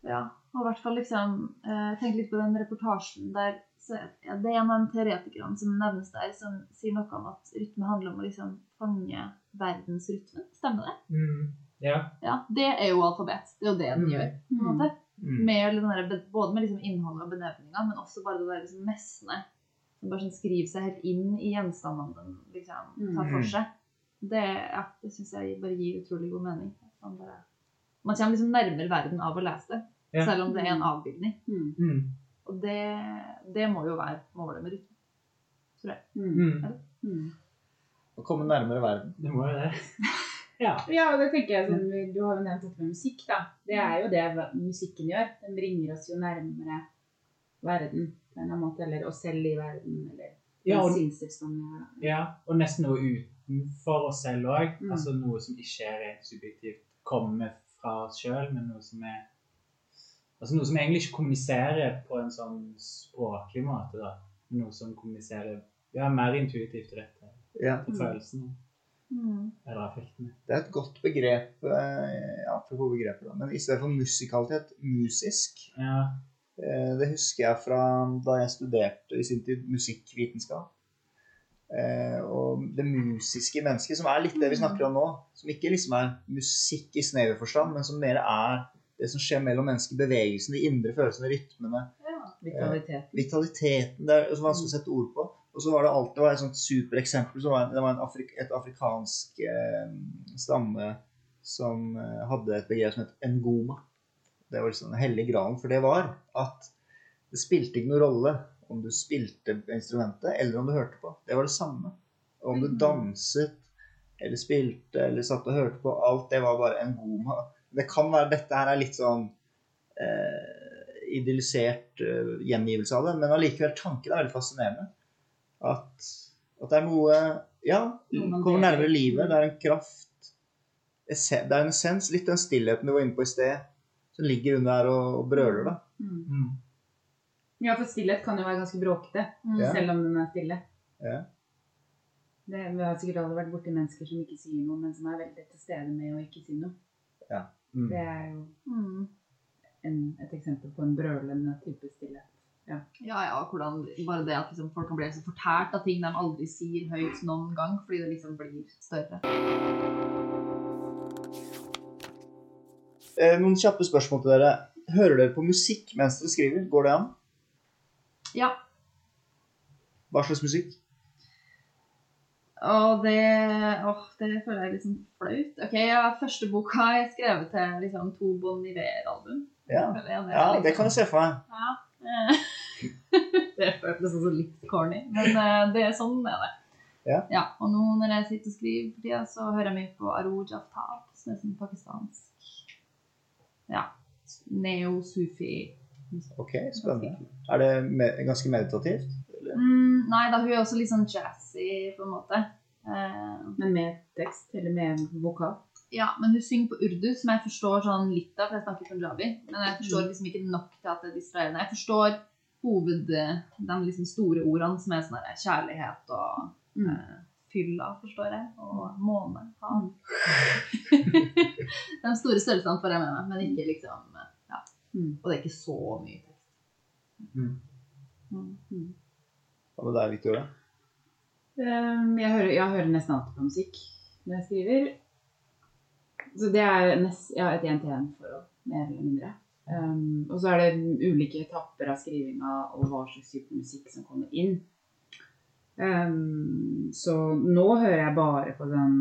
Ja, og i hvert fall liksom eh, Tenk litt på den reportasjen der så, ja, Det er en av de teoretikerne som nevnes der, som sier noe om at rytme handler om å liksom fange verdensrytmen. Stemmer det? Mm. Ja. Ja, Det er jo alfabet. Det er jo det den Mm. gjør. på en måte. Mm. Med den der, både med liksom innholdet og benevninga, men også bare det der liksom messene. Som bare sånn skriver seg helt inn i gjenstandene den liksom tar for Mm. seg. Det, ja, det syns jeg bare gir utrolig god mening. Man, bare, man kommer liksom nærmere verden av å lese det, Ja. selv om det er en avbildning. Mm. Mm. Og det, det må jo være målet med rytme. Mm. Mm. Mm. Å komme nærmere verden. Det må jo det. Ja. Ja, og det tenker jeg sånn, Du har jo nevnt dette med musikk. da. Det er jo det musikken gjør. Den bringer oss jo nærmere verden på en eller annen måte. Eller oss selv i verden. Eller Ja, og, sinnstilstanden ja, og nesten noe utenfor oss selv òg. Mm. Altså noe som ikke er rent subjektivt kommer fra oss sjøl, men noe som er Altså noe som egentlig ikke kommuniserer på en sånn språklig måte, da. Noe som kommuniserer ja, mer intuitivt rett til, Ja. Mm. følelsene Mm. eller affektene. Det er et godt begrep. eh, Ja, da. Men i stedet for musikalitet, musisk. Ja. Eh, Det husker jeg fra da jeg studerte i sin tid musikkvitenskap. Eh, Og det musiske mennesket, som er litt det vi snakker om nå, som ikke liksom er musikk i snever forstand, men som mer er det som skjer mellom mennesker, bevegelsen, de indre følelsene, rytmene, Vitalitet. vitaliteten. Det er så vanskelig å sette ord på. Og så var det alltid det var et sånt supereksempel. Så var det var en Afrik, et afrikansk eh, stamme som eh, hadde et begrep som het engoma. Det var liksom den hellige gralen for det var at det spilte ikke noen rolle om du spilte instrumentet eller om du hørte på. Det var det samme. Og om du Mhm. danset eller spilte eller satt og hørte på, alt det var bare en goma. Det kan være dette her er litt sånn eh, idealisert eh, gjengivelse av det, men allikevel tanken er veldig fascinerende. At, at det er noe Ja, kommer nærmere livet. Det er en kraft. Det er en essens. Litt den stillheten du var inne på i sted, som ligger under her og, og brøler, da. Mm. Mm. Ja, for stillhet kan jo være ganske bråkete, Mm. Selv om den er stille. Ja. Det, vi har sikkert alle vært borti mennesker som ikke sier noe, men som er veldig til stede med å ikke si noe. Mm. Det er jo Mm. en, et eksempel på en brølende type stillhet. Ja, ja, hvordan bare det at liksom, folk kan bli så fortært av ting de aldri sier høyt noen gang, fordi det liksom blir større. Eh, noen kjappe spørsmål til dere. Hører dere på musikk mens dere skriver? Går det an? Ja. Hva slags musikk? Og det Åh, det føler jeg liksom sånn flaut. Ok, ja, Første boka jeg skrevet til liksom to Bon Iver-album. Ja, ja det kan jeg se for meg. Ja. Eh, det føltes også litt corny, men eh, det er sånn er det. Ja. Og nå når jeg sitter og skriver for tida, så hører jeg mye på Arooj Aftab, som er sånn pakistansk ja, neo-sufi. Ok, spennende. Er det me ganske meditativt? Eller? Mm, nei da, hun er også litt sånn jazzy, på en måte. Eh, Men med tekst, eller med vokal. Ja, men hun synger på urdu, som jeg forstår sånn litt av, for jeg snakker punjabi. Men jeg forstår Mm. liksom ikke nok til at det er distraherende. Jeg forstår hoved, de liksom store ordene som er sånn her kjærlighet og Mm. uh, fylla, forstår jeg, og måne. Faen. Mm. de store størrelsene får jeg med meg, men ikke liksom eh, ja. Mm. Og det er ikke så mye tekst. Mm. Mm. Mm. Hva med deg, Victoria? Um, jeg, hører, jeg hører nesten alltid på musikk når jeg skriver. Så det er nest, ja, et én-til-én-forhold, mer eller mindre. Um, og så er det ulike etapper av skrivinga og hva slags type musikk som kommer inn. Um, så nå hører jeg bare på sånn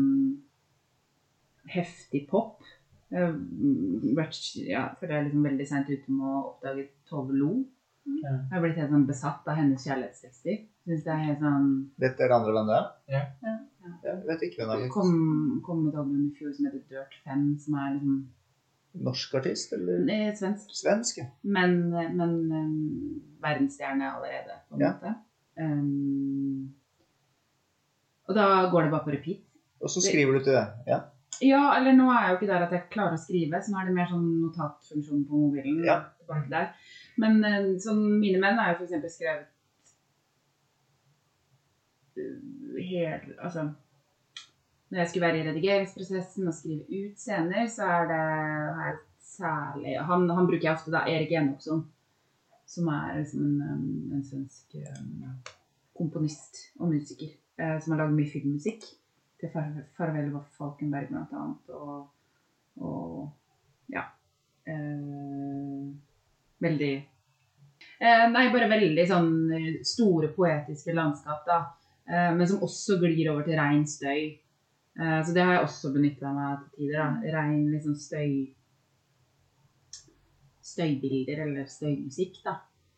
heftig pop. Jeg vært, ja, for jeg er liksom veldig seint ute med å oppdage Tove Lo. Ja. Jeg har blitt helt sånn besatt av hennes kjærlighetstekster. Syns det er helt sånn Vet dere andre bandet? Ja. er? Ja. Ja. Jeg vet ikke hvem det er. kom, kom et album i fjor som heter Dirt 5, som er liksom Norsk artist, eller det er svensk. svensk? ja. Men, men um, verdensstjerne allerede, på en Ja. måte. Um, og da går det bare på repeat Og så skriver du til det. Ja. Ja, eller nå er jeg jo ikke der at jeg klarer å skrive, så nå er det mer sånn notatfunksjon på mobilen. Ja. Men eh, sånn, mine menn har jo f.eks. skrevet eh, helt Altså Når jeg skulle være i redigeringsprosessen og skrive ut scener, så er det har særlig han, han bruker jeg ofte, da. Erik Enokson. Som er liksom en, en svensk um, komponist og musiker. eh, som har lagd mye filmmusikk til Far- 'Farvel var Falkenberg' blant annet. Og, og ja. Eh, veldig eh, Nei, bare veldig sånn store poetiske landskap, da. Eh, men som også glir over til rein støy. Eh, så det har jeg også benytta meg av til tider. da. Rein liksom støy Støybilder eller støymusikk, da.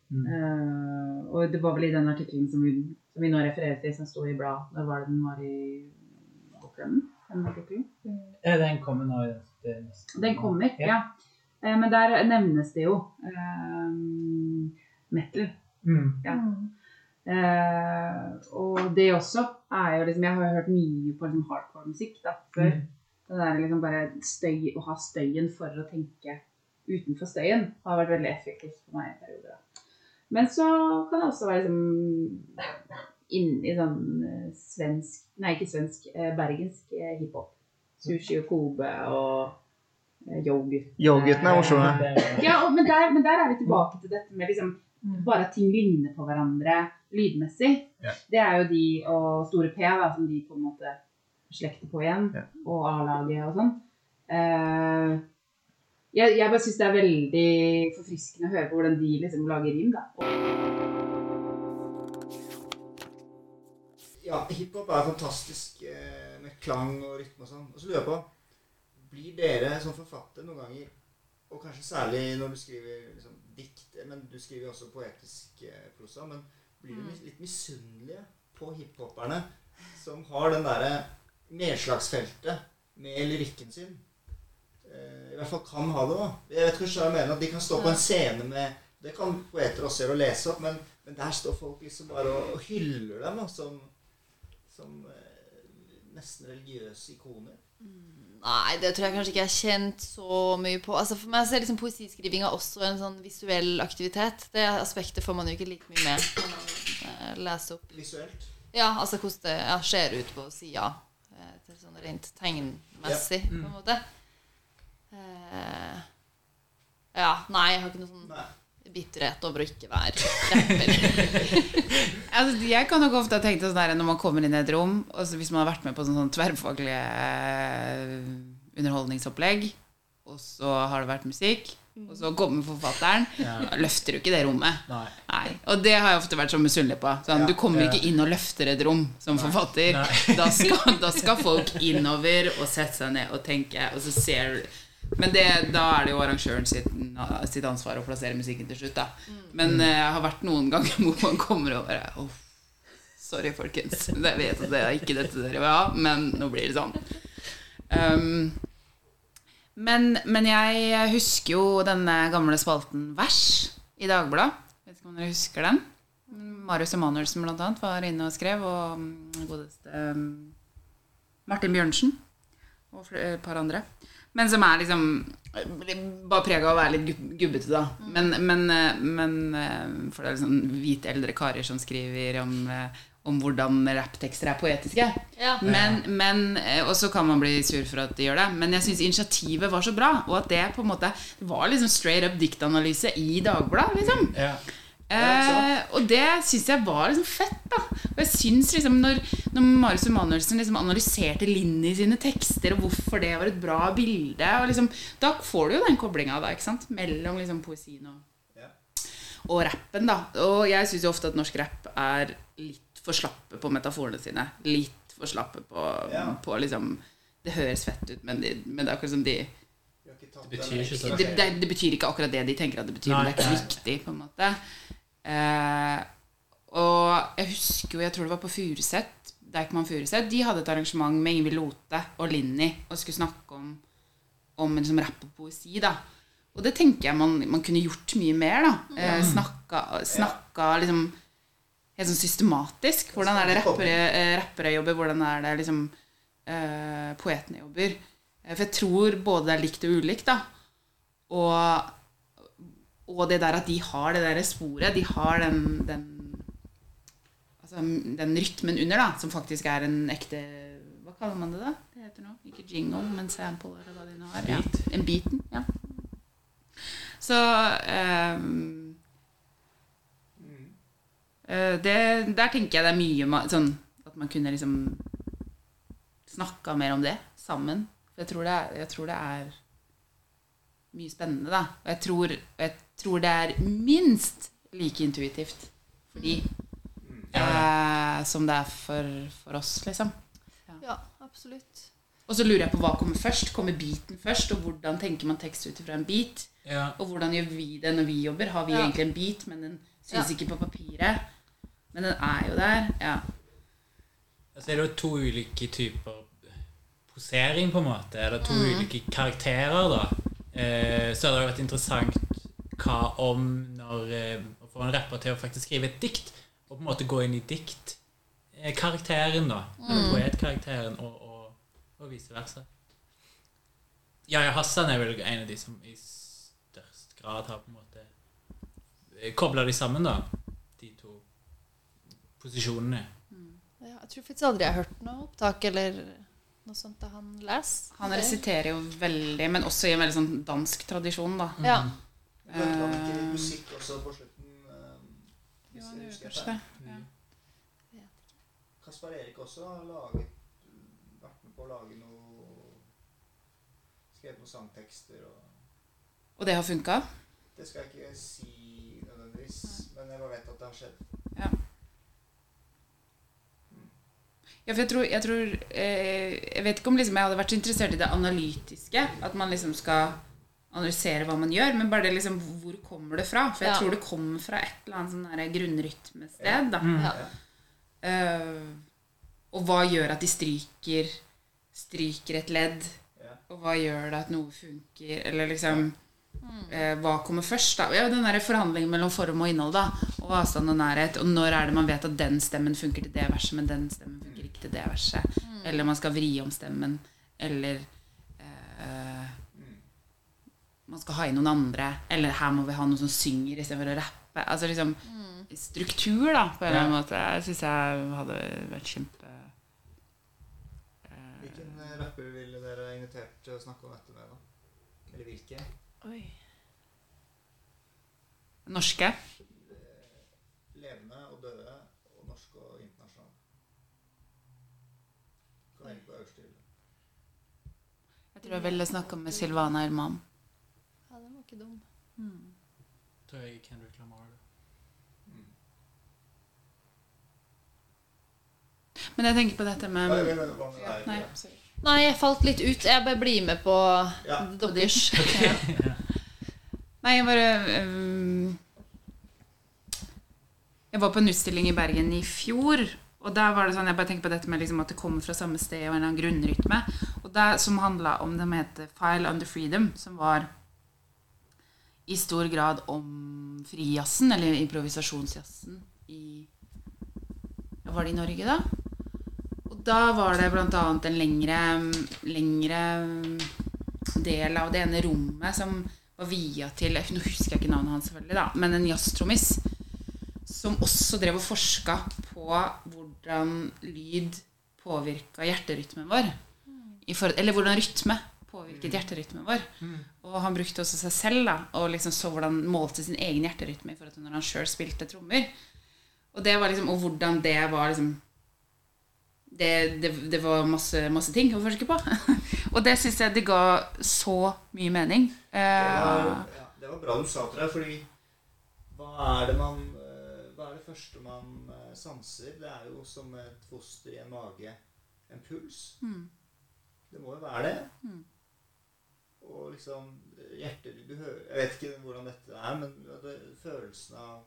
Mm. Uh, og det var vel i den artikkelen som vi, som vi nå refererer til, som sto i blad Når var det den var i Bokklubben? Den artikkelen? Ja, den kommer nå i det neste. Den kommer, Ja. ja. Uh, men der nevnes det jo uh, metal. Mm. Ja. Eh, og det også er jo liksom Jeg har jo hørt mye på liksom hardcore-musikk da, før. Mm. Det der liksom bare støy, Å ha støyen for å tenke utenfor støyen har vært veldig effektivt for meg i perioder. da. Men så kan det også være liksom inni sånn eh, svensk Nei, ikke svensk. Eh, bergensk eh, hiphop. Sushi og Kobe og Yo-gutt. Yo-guttene er morsomme. Ja, men, der, men der er vi tilbake til dette med liksom Mm. bare at ting ligner på hverandre lydmessig. yeah. Det er jo de og Store P da, som de på en måte slekter på igjen. yeah. Og A-laget og sånn. Uh, jeg, jeg bare syns det er veldig forfriskende å høre på hvordan de liksom lager rim. da. Ja, hiphop er fantastisk eh, med klang og rytme og sånn. Og så lurer jeg på Blir dere som forfatter noen ganger, og kanskje særlig når du skriver liksom, dikt, men du skriver også poetisk eh, prosa, men blir mm. litt misunnelige på hiphoperne som har den derre nedslagsfeltet med lyrikken sin? Eh, I hvert fall kan ha det, da. Jeg vet kanskje hva jeg mener, at de kan stå på en scene med Det kan poeter også gjøre å lese opp, men, men der står folk liksom bare og, og hyller dem da, som, som eh, nesten religiøse ikoner. Nei, det tror jeg kanskje ikke jeg har kjent så mye på. Altså For meg så er liksom poesiskrivinga også en sånn visuell aktivitet. Det aspektet får man jo ikke like mye med eh, leser opp. Visuelt. Ja, altså hvordan det ja, ser ut på sida. eh, Sånn rent tegnmessig, på en måte. Eh, ja, nei, jeg har ikke noe sånn Nei. Bitterhet over å ikke være rapper. Altså, jeg kan nok ofte ha tenkt sånn der, når man kommer inn i et rom, og så hvis man har vært med på sånn, sånn tverrfaglig eh, underholdningsopplegg, og så har det vært musikk, og så kommer forfatteren, Ja. løfter du ikke det rommet. Nei. Nei, og det har jeg ofte vært så misunnelig på. Sånn, Ja. du kommer Ja. ikke inn og løfter et rom som forfatter. Nei. Da skal, da skal folk innover og sette seg ned og tenke, og så ser du Men det, da er det jo arrangøren sitt, sitt ansvar å plassere musikken til slutt, da. Men eh, jeg har vært noen ganger hvor man kommer og bare «Åh, Sorry, folkens. Jeg vet at det er ikke dette dere vil ha, men nå blir det sånn. Um, men, men jeg husker jo denne gamle spalten Vers i Dagbladet. Vet ikke om dere husker den? Marius Emanuelsen blant annet var inne og skrev, og mm, godeste um, Martin Bjørnsen og et par andre. Men som er liksom bare prega av å være litt gubbete, da. Men, men, eh, men eh, For det er liksom hvite eldre karer som skriver om, eh, om hvordan rapptekster er poetiske. Ja. Men, men, og så kan man bli sur for at de gjør det. Men jeg syns initiativet var så bra. Og at det på en måte det var liksom straight up diktanalyse i Dagbladet. Liksom. Ja. Eh, og det syns jeg var liksom fett. da Og jeg synes liksom når, når Marius Emanuelsen liksom analyserte Linni sine tekster, og hvorfor det var et bra bilde og liksom, Da får du jo den koblinga da, ikke sant? mellom liksom poesien og, Ja. og rappen. da Og jeg syns jo ofte at norsk rapp er litt for slappe på metaforene sine. Litt for slappe på, Ja. på liksom Det høres fett ut, men, de, men det er akkurat som de Det betyr ikke det, det, det betyr ikke akkurat det de tenker at det betyr, Nei, men det er ikke viktig, på en måte. Eh, og jeg husker jo, jeg tror det var på Furuset, Deichman Furuset, de hadde et arrangement med Ingvild Lote og Linni og skulle snakke om, om liksom rapp og poesi, da. Og det tenker jeg man, man kunne gjort mye mer, da. Eh, snakka, snakka liksom helt sånn systematisk. Hvordan er det rappere, eh, rappere jobber? Hvordan er det liksom eh, poetene jobber. Eh, For jeg tror både det er likt og ulikt, da. Og, og det der at de har det der sporet, de har den, den Altså den rytmen under, da, som faktisk er en ekte Hva kaller man det, da? Det heter noe. Ikke jingle, men sample, eller hva de nå har. Ja. En beaten, ja. Så eh, det, Der tenker jeg det er mye sånn at man kunne liksom snakka mer om det sammen. For jeg tror det er, tror det er mye spennende, da. Og jeg tror, jeg tror det er minst like intuitivt for de eh, som det er for, for oss, liksom. Ja, absolutt. Og så lurer jeg på hva kommer først. Kommer beaten først? Og hvordan tenker man tekst ut ifra en beat? Ja. Og hvordan gjør vi det når vi jobber? Har vi Ja. egentlig en beat, men den syns Ja. ikke på papiret? Men den er jo der. Ja. Altså er det jo to ulike typer posering, på en måte. Eller to ulike karakterer, da. Eh, så hadde det vært interessant hva om når eh, Å få en rapper til å faktisk skrive et dikt, og på en måte gå inn i diktkarakteren, da. Eller poetkarakteren, og, og, og vice versa. Yahya Hassan er vel en av de som i størst grad har på en måte kobla de sammen, da. De to posisjonene. Ja, jeg tror faktisk aldri jeg har hørt noe opptak eller noe sånt da han leser. Han resiterer jo veldig, men også i en veldig sånn dansk tradisjon, da. Ja. Lagde han ikke musikk også på slutten? eh, jeg han kanskje det. Ja. Kaspar Erik også har laget, vært med på å lage noe Skrevet noen sangtekster og Og det har funka? Det skal jeg ikke si nødvendigvis, men jeg bare vet at det har skjedd. Ja, for jeg tror, jeg, tror eh, jeg vet ikke om liksom jeg hadde vært så interessert i det analytiske. At man liksom skal analysere hva man gjør. Men bare det liksom Hvor kommer det fra? For jeg Ja. tror det kommer fra et eller annet sånn grunnrytmested. Da. Ja. Uh, og hva gjør at de stryker Stryker et ledd? Ja. Og hva gjør det at noe funker? Eller liksom uh, Hva kommer først? da? Ja, Den der forhandlingen mellom form og innhold. da Og avstand og nærhet. Og når er det man vet at den stemmen funker til det verset, men den stemmen funker ikke til det verset? Eller man skal vri om stemmen. Eller eh, man skal ha inn noen andre. Eller her må vi ha noen som synger istedenfor å rappe. Altså liksom struktur, da, på en eller annen måte. Jeg syns jeg hadde vært kjempe eh, Hvilken eh, rapper ville dere invitert til å snakke om dette med, da? Eller hvilke? Oi. Norske. Levende og døde, og norske og internasjonale. Kan velge på øverste hylle. Jeg tror jeg ville snakka med Silvana Elman. Ja, den var ikke dum. Tror jeg Kendrick Lamar. Mm. Men jeg tenker på dette med Nei? Nei, Nei, jeg falt litt ut. Jeg bare blir med på Ja. deres. Nei, jeg bare um, Jeg var på en utstilling i Bergen i fjor. Og der var det sånn, Jeg bare tenker på dette med liksom at det kommer fra samme sted og en eller annen grunnrytme. Og der, Som handla om det som heter File Under Freedom, som var i stor grad om frijazzen, eller improvisasjonsjazzen, i Var det i Norge, da? Og da var det annet en lengre, lengre del av det ene rommet som var via til Nå husker jeg ikke navnet hans, selvfølgelig, da, men en jazztrommis som også drev og forska på hvordan lyd påvirka hjerterytmen vår. Eller hvordan rytme påvirket hjerterytmen vår. Og han brukte også seg selv da, og liksom så hvordan han målte sin egen hjerterytme i forhold til når han sjøl spilte trommer. Og det var liksom, og hvordan det var liksom det, det, det var masse, masse ting å forske på. og det syns jeg det ga så mye mening. Det var, Eh, ja, det var bra du sa til deg, fordi hva er det man eh, Hva er det første man eh, sanser? Det er jo som et foster i en mage. En puls. Mm. Det må jo være det. Mm. Og liksom hjertet du hører, Jeg vet ikke hvordan dette er, men det, følelsen av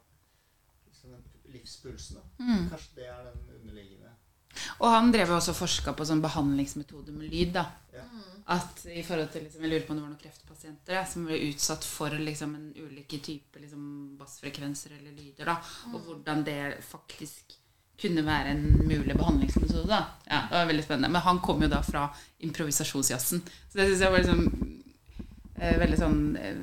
liksom livspulsen da. mm. Kanskje det er den underliggende Og han drev jo også og forska på sånn behandlingsmetode med lyd. da. Ja. At i forhold til, liksom, Jeg lurer på om det var noen kreftpasienter da, som ble utsatt for liksom, en ulike typer liksom, bassfrekvenser eller lyder. da, Og hvordan det faktisk kunne være en mulig behandlingsmetode. Da. Ja, det var veldig spennende. Men han kom jo da fra improvisasjonsjazzen. Så det syns jeg var liksom eh, veldig sånn eh,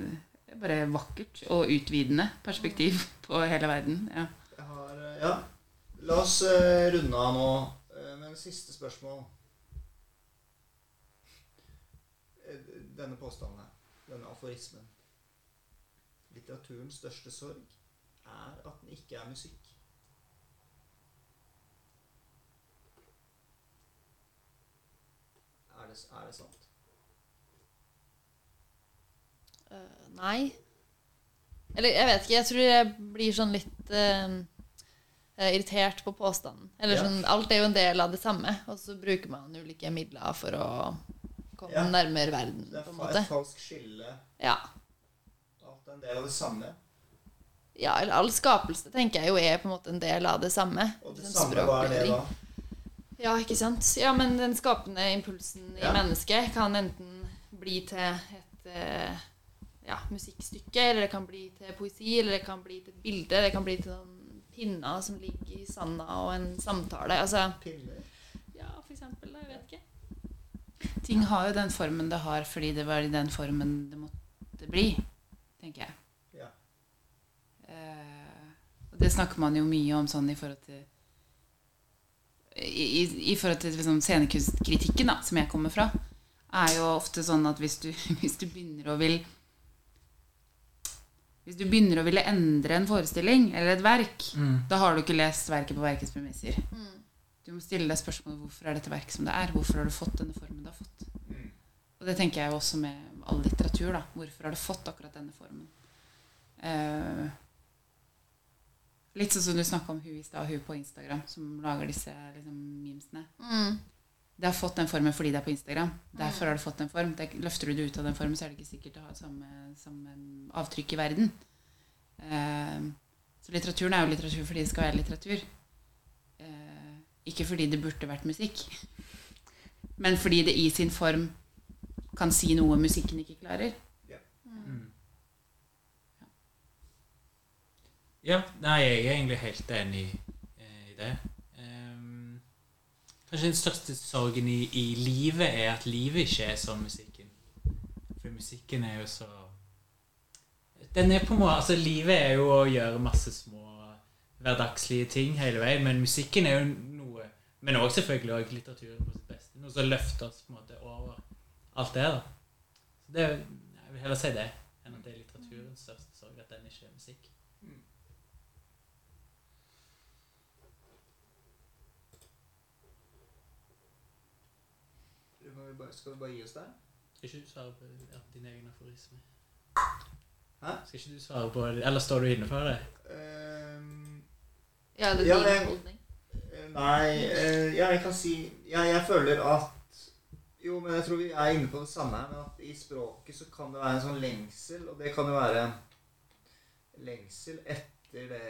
bare vakkert og utvidende perspektiv på hele verden. Ja. Har, eh, ja. La oss eh, runde av nå eh, med en siste spørsmål. Eh, Denne påstanden her, denne aforismen. Litteraturens største sorg er at den ikke er musikk. Er det, er det sant? Eh, nei. Eller jeg vet ikke. Jeg tror jeg blir sånn litt eh, irritert på påstanden. Eller Ja. sånn, Alt er jo en del av det samme, og så bruker man ulike midler for å komme Ja. nærmere verden, Det på er en fa- måte. et falskt skille. Ja. Alt er en del av det samme. ja, eller all skapelse tenker jeg jo er på en måte en del av det samme. Og det Sånn samme, hva er det da? Ja, ikke sant? Ja, men den skapende impulsen i mennesket kan enten bli til et eh, ja, musikkstykke, eller det kan bli til poesi, eller det kan bli til et bilde, det kan bli til noen pinner som ligger i sanda, og en samtale. Altså, Pinner? ja, for eksempel. da, Jeg vet ikke. Ting har jo den formen det har fordi det var i den formen det måtte bli, tenker jeg. Ja. Eh, og det snakker man jo mye om sånn i forhold til i, i, i forhold til liksom, scenekunstkritikken, da, som jeg kommer fra, er jo ofte sånn at hvis du, hvis du begynner å vil Hvis du begynner å ville endre en forestilling eller et verk, Mm. da har du ikke lest verket på verkets premisser. Mm. Du må stille deg spørsmålet hvorfor er dette verket som det er. Hvorfor har du fått denne formen det har fått? Mm. Og det tenker jeg jo også med all litteratur. da. Hvorfor har det fått akkurat denne formen? Uh, litt sånn som du snakka om hun i stad, hun på Instagram, som lager disse liksom, memesene. Mm. Det har fått den formen fordi det er på Instagram. Derfor har det fått en form. Det, løfter du det ut av den formen, så er det ikke sikkert det har samme, samme avtrykk i verden. Eh, så litteraturen er jo litteratur fordi det skal være litteratur. Eh, ikke fordi det burde vært musikk, men fordi det i sin form kan si noe musikken ikke klarer. Mm. Ja, nei, jeg er egentlig helt enig eh, i det. Kanskje den største sorgen i, i livet er at livet ikke er som musikken. For musikken er jo så Den er på en måte Altså, livet er jo å gjøre masse små hverdagslige ting hele veien, men musikken er jo noe Men òg selvfølgelig også litteraturen på sitt beste. Noe som løfter oss på en måte over alt det. da. Så det, Jeg vil heller si det enn at det er litteraturens største sorg at den ikke er musikk. Skal vi bare- Skal vi bare gi oss der? Skal ikke du svare på din egen aforisme? Hæ? Skal ikke du svare på det? Eller står du inne for det? Um, Ja, det er Ja, din jeg- holdning. eh, nei uh, Ja, jeg kan si ja, Jeg føler at Jo, men jeg tror vi er inne på det samme her. Men at i språket så kan det være en sånn lengsel, og det kan jo være lengsel etter det,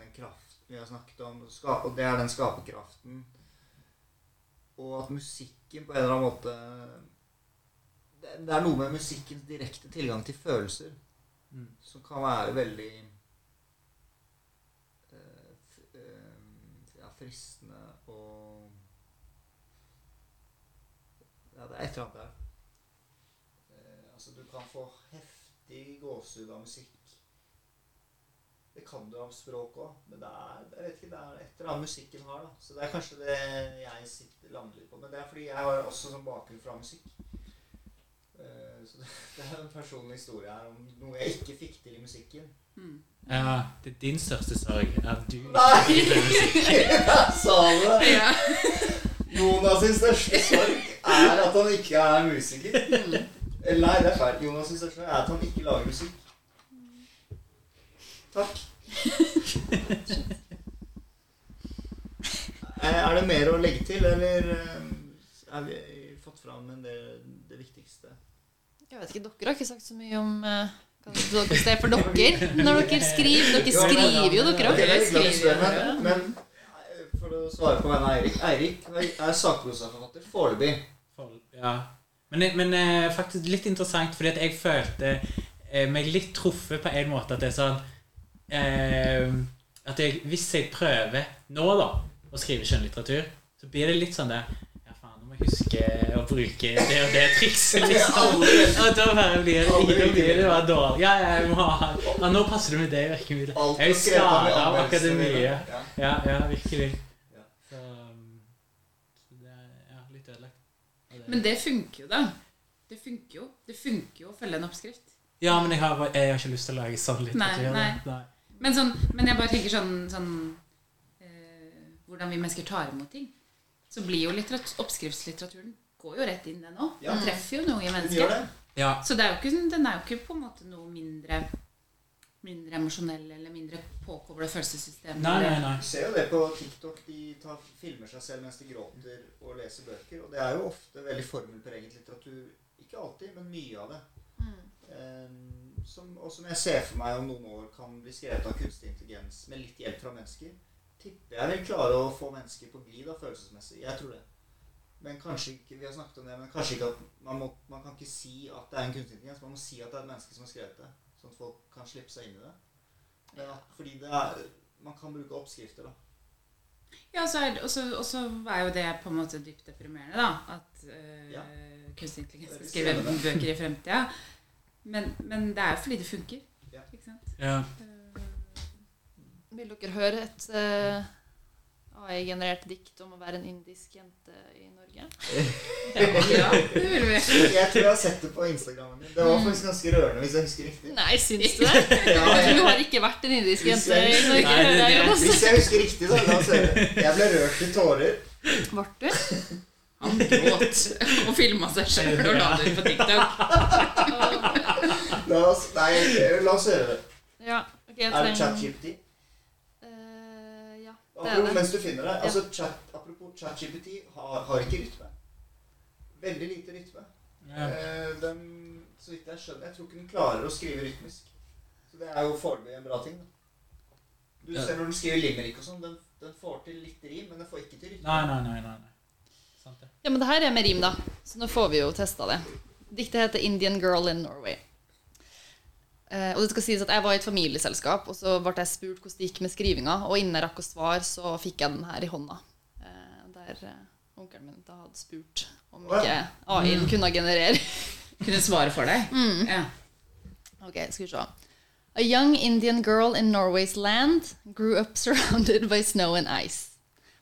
den kraften vi har snakket om, og og det er den skaperkraften. Og at musikken på en eller annen måte Det er noe med musikkens direkte tilgang til følelser Mm. som kan være veldig eh, eh, ja, fristende og Ja, det er et eller annet der. Eh, altså, du kan få heftig gåsehud av musikk. Det kan du av språk òg, men det er, jeg vet ikke, det er et eller annet musikken har. da. Så det er kanskje det jeg sitter lander litt på. Men det er fordi jeg har også sånn bakgrunn fra musikk. Eh, Så det er en personlig historie her om noe jeg ikke fikk til i musikken. Mm. Ja, det er din største sorg at du Nei! Jeg sa det! Jonas' sin største sorg er at han ikke er musiker. Eller nei, det er feil. Jonas' sin største sorg er at han ikke lager musikk. Takk. Eh, Er det mer å legge til, eller eh, er vi fått fram en del, det viktigste? Jeg vet ikke, Dere har ikke sagt så mye om eh, hva det er for dere når dere skriver. Dere skriver jo, dere òg. men, for å svare på vegne av Eirik Eirik er sakprosaforfatter foreløpig. For- Ja. Men, men faktisk litt interessant, fordi at jeg følte meg litt truffet på en måte. At det er sånn eh, At jeg, hvis jeg prøver nå, da å skrive skjønnlitteratur, så blir det litt sånn det Ja, faen, nå må jeg huske å bruke det og det trikset, liksom. Og da bare blir det, da blir det bare dårlig. Ja, ja, jeg må ha ja, Nå passer det med det virkemidlet. Jeg er skada av akademiet. ja. Ja, ja, virkelig. Ja. Så, så det er ja, litt ødelagt. Det- Men det funker jo, da. Det funker jo. Det funker jo å følge en oppskrift. Ja, men jeg har, jeg har ikke lyst til å lage sånn litteratur. Nei, da. nei. Men, sånn, men jeg bare tenker sånn, sånn eh, Hvordan vi mennesker tar imot ting. Så blir jo litterat- oppskriftslitteraturen går jo rett inn, den òg. Ja. Den treffer jo noe i Den mennesket. Ja, Så det er jo ikke, den er jo ikke på en måte noe mindre Mindre emosjonell eller mindre påkobla følelsessystem. nei, nei, nei. Du ser jo det på TikTok. De tar, filmer seg selv mens de gråter og leser bøker. Og det er jo ofte veldig formelpreget litteratur. Ikke alltid, men mye av det. Eh, som, og som jeg ser for meg om noen år kan bli skrevet av kunstig intelligens med litt hjelp fra mennesker. Tipper jeg vil klare å få mennesker på glid følelsesmessig. Jeg tror det. Men kanskje ikke, vi har snakket om det, men kanskje ikke at man, må, man kan ikke si at det er en kunstig intelligens. Man må si at det er et menneske som har skrevet det. Sånn at folk kan slippe seg inn i det. Men at, fordi det er, man kan bruke oppskrifter, da. Ja, og, så, er jo det på en måte dypt deprimerende, da. At øh, Ja. kunstig intelligens Det er skal skrive bøker i fremtida. Men, men det er jo fordi det funker. Ja. Ikke sant? Ja. Vil dere høre et uh, AI-generert dikt om å være en indisk jente i Norge? Ja, det vil vi. Jeg tror jeg har sett det på Instagrammen min. Det var faktisk ganske rørende, hvis jeg husker riktig. Nei, syns du det? Ja, Du har ikke vært en indisk jente i Norge? Nei, det- det- hvis jeg husker riktig, da. La oss høre. Jeg ble rørt til tårer. Ble du? Han gråt og filma seg sjøl og la det ut på TikTok. La oss, nei, la oss høre det. Ja. ok, jeg Er det trenger ChatGPT? Eh, Ja, det er Apropos, det. mens du finner det. Altså, chat, apropos ChatGPT har, har ikke rytme. Veldig lite rytme. Ja. Eh, den, så vidt jeg skjønner, jeg tror ikke den klarer å skrive rytmisk. Så det er jo foreløpig en bra ting. da. Du Ja. ser når den skriver limerick og sånn, den, den får til litt rim, men den får ikke til rytme. Nei, nei, nei. nei, nei. Sant det. Ja, men det her er med rim, da. Så nå får vi jo testa det. Diktet heter 'Indian Girl in Norway'. Eh, og det skal sies at Jeg var i et familieselskap, og så ble jeg spurt hvordan det gikk med skrivinga. Og innen jeg rakk å svare, så fikk jeg den her i hånda. Eh, der eh, onkelen min da hadde spurt om ikke AI-en kunne generere. Kunne svare for deg. Ja. Ok, skal vi se. A young Indian girl in Norway's land grew up surrounded by snow and ice.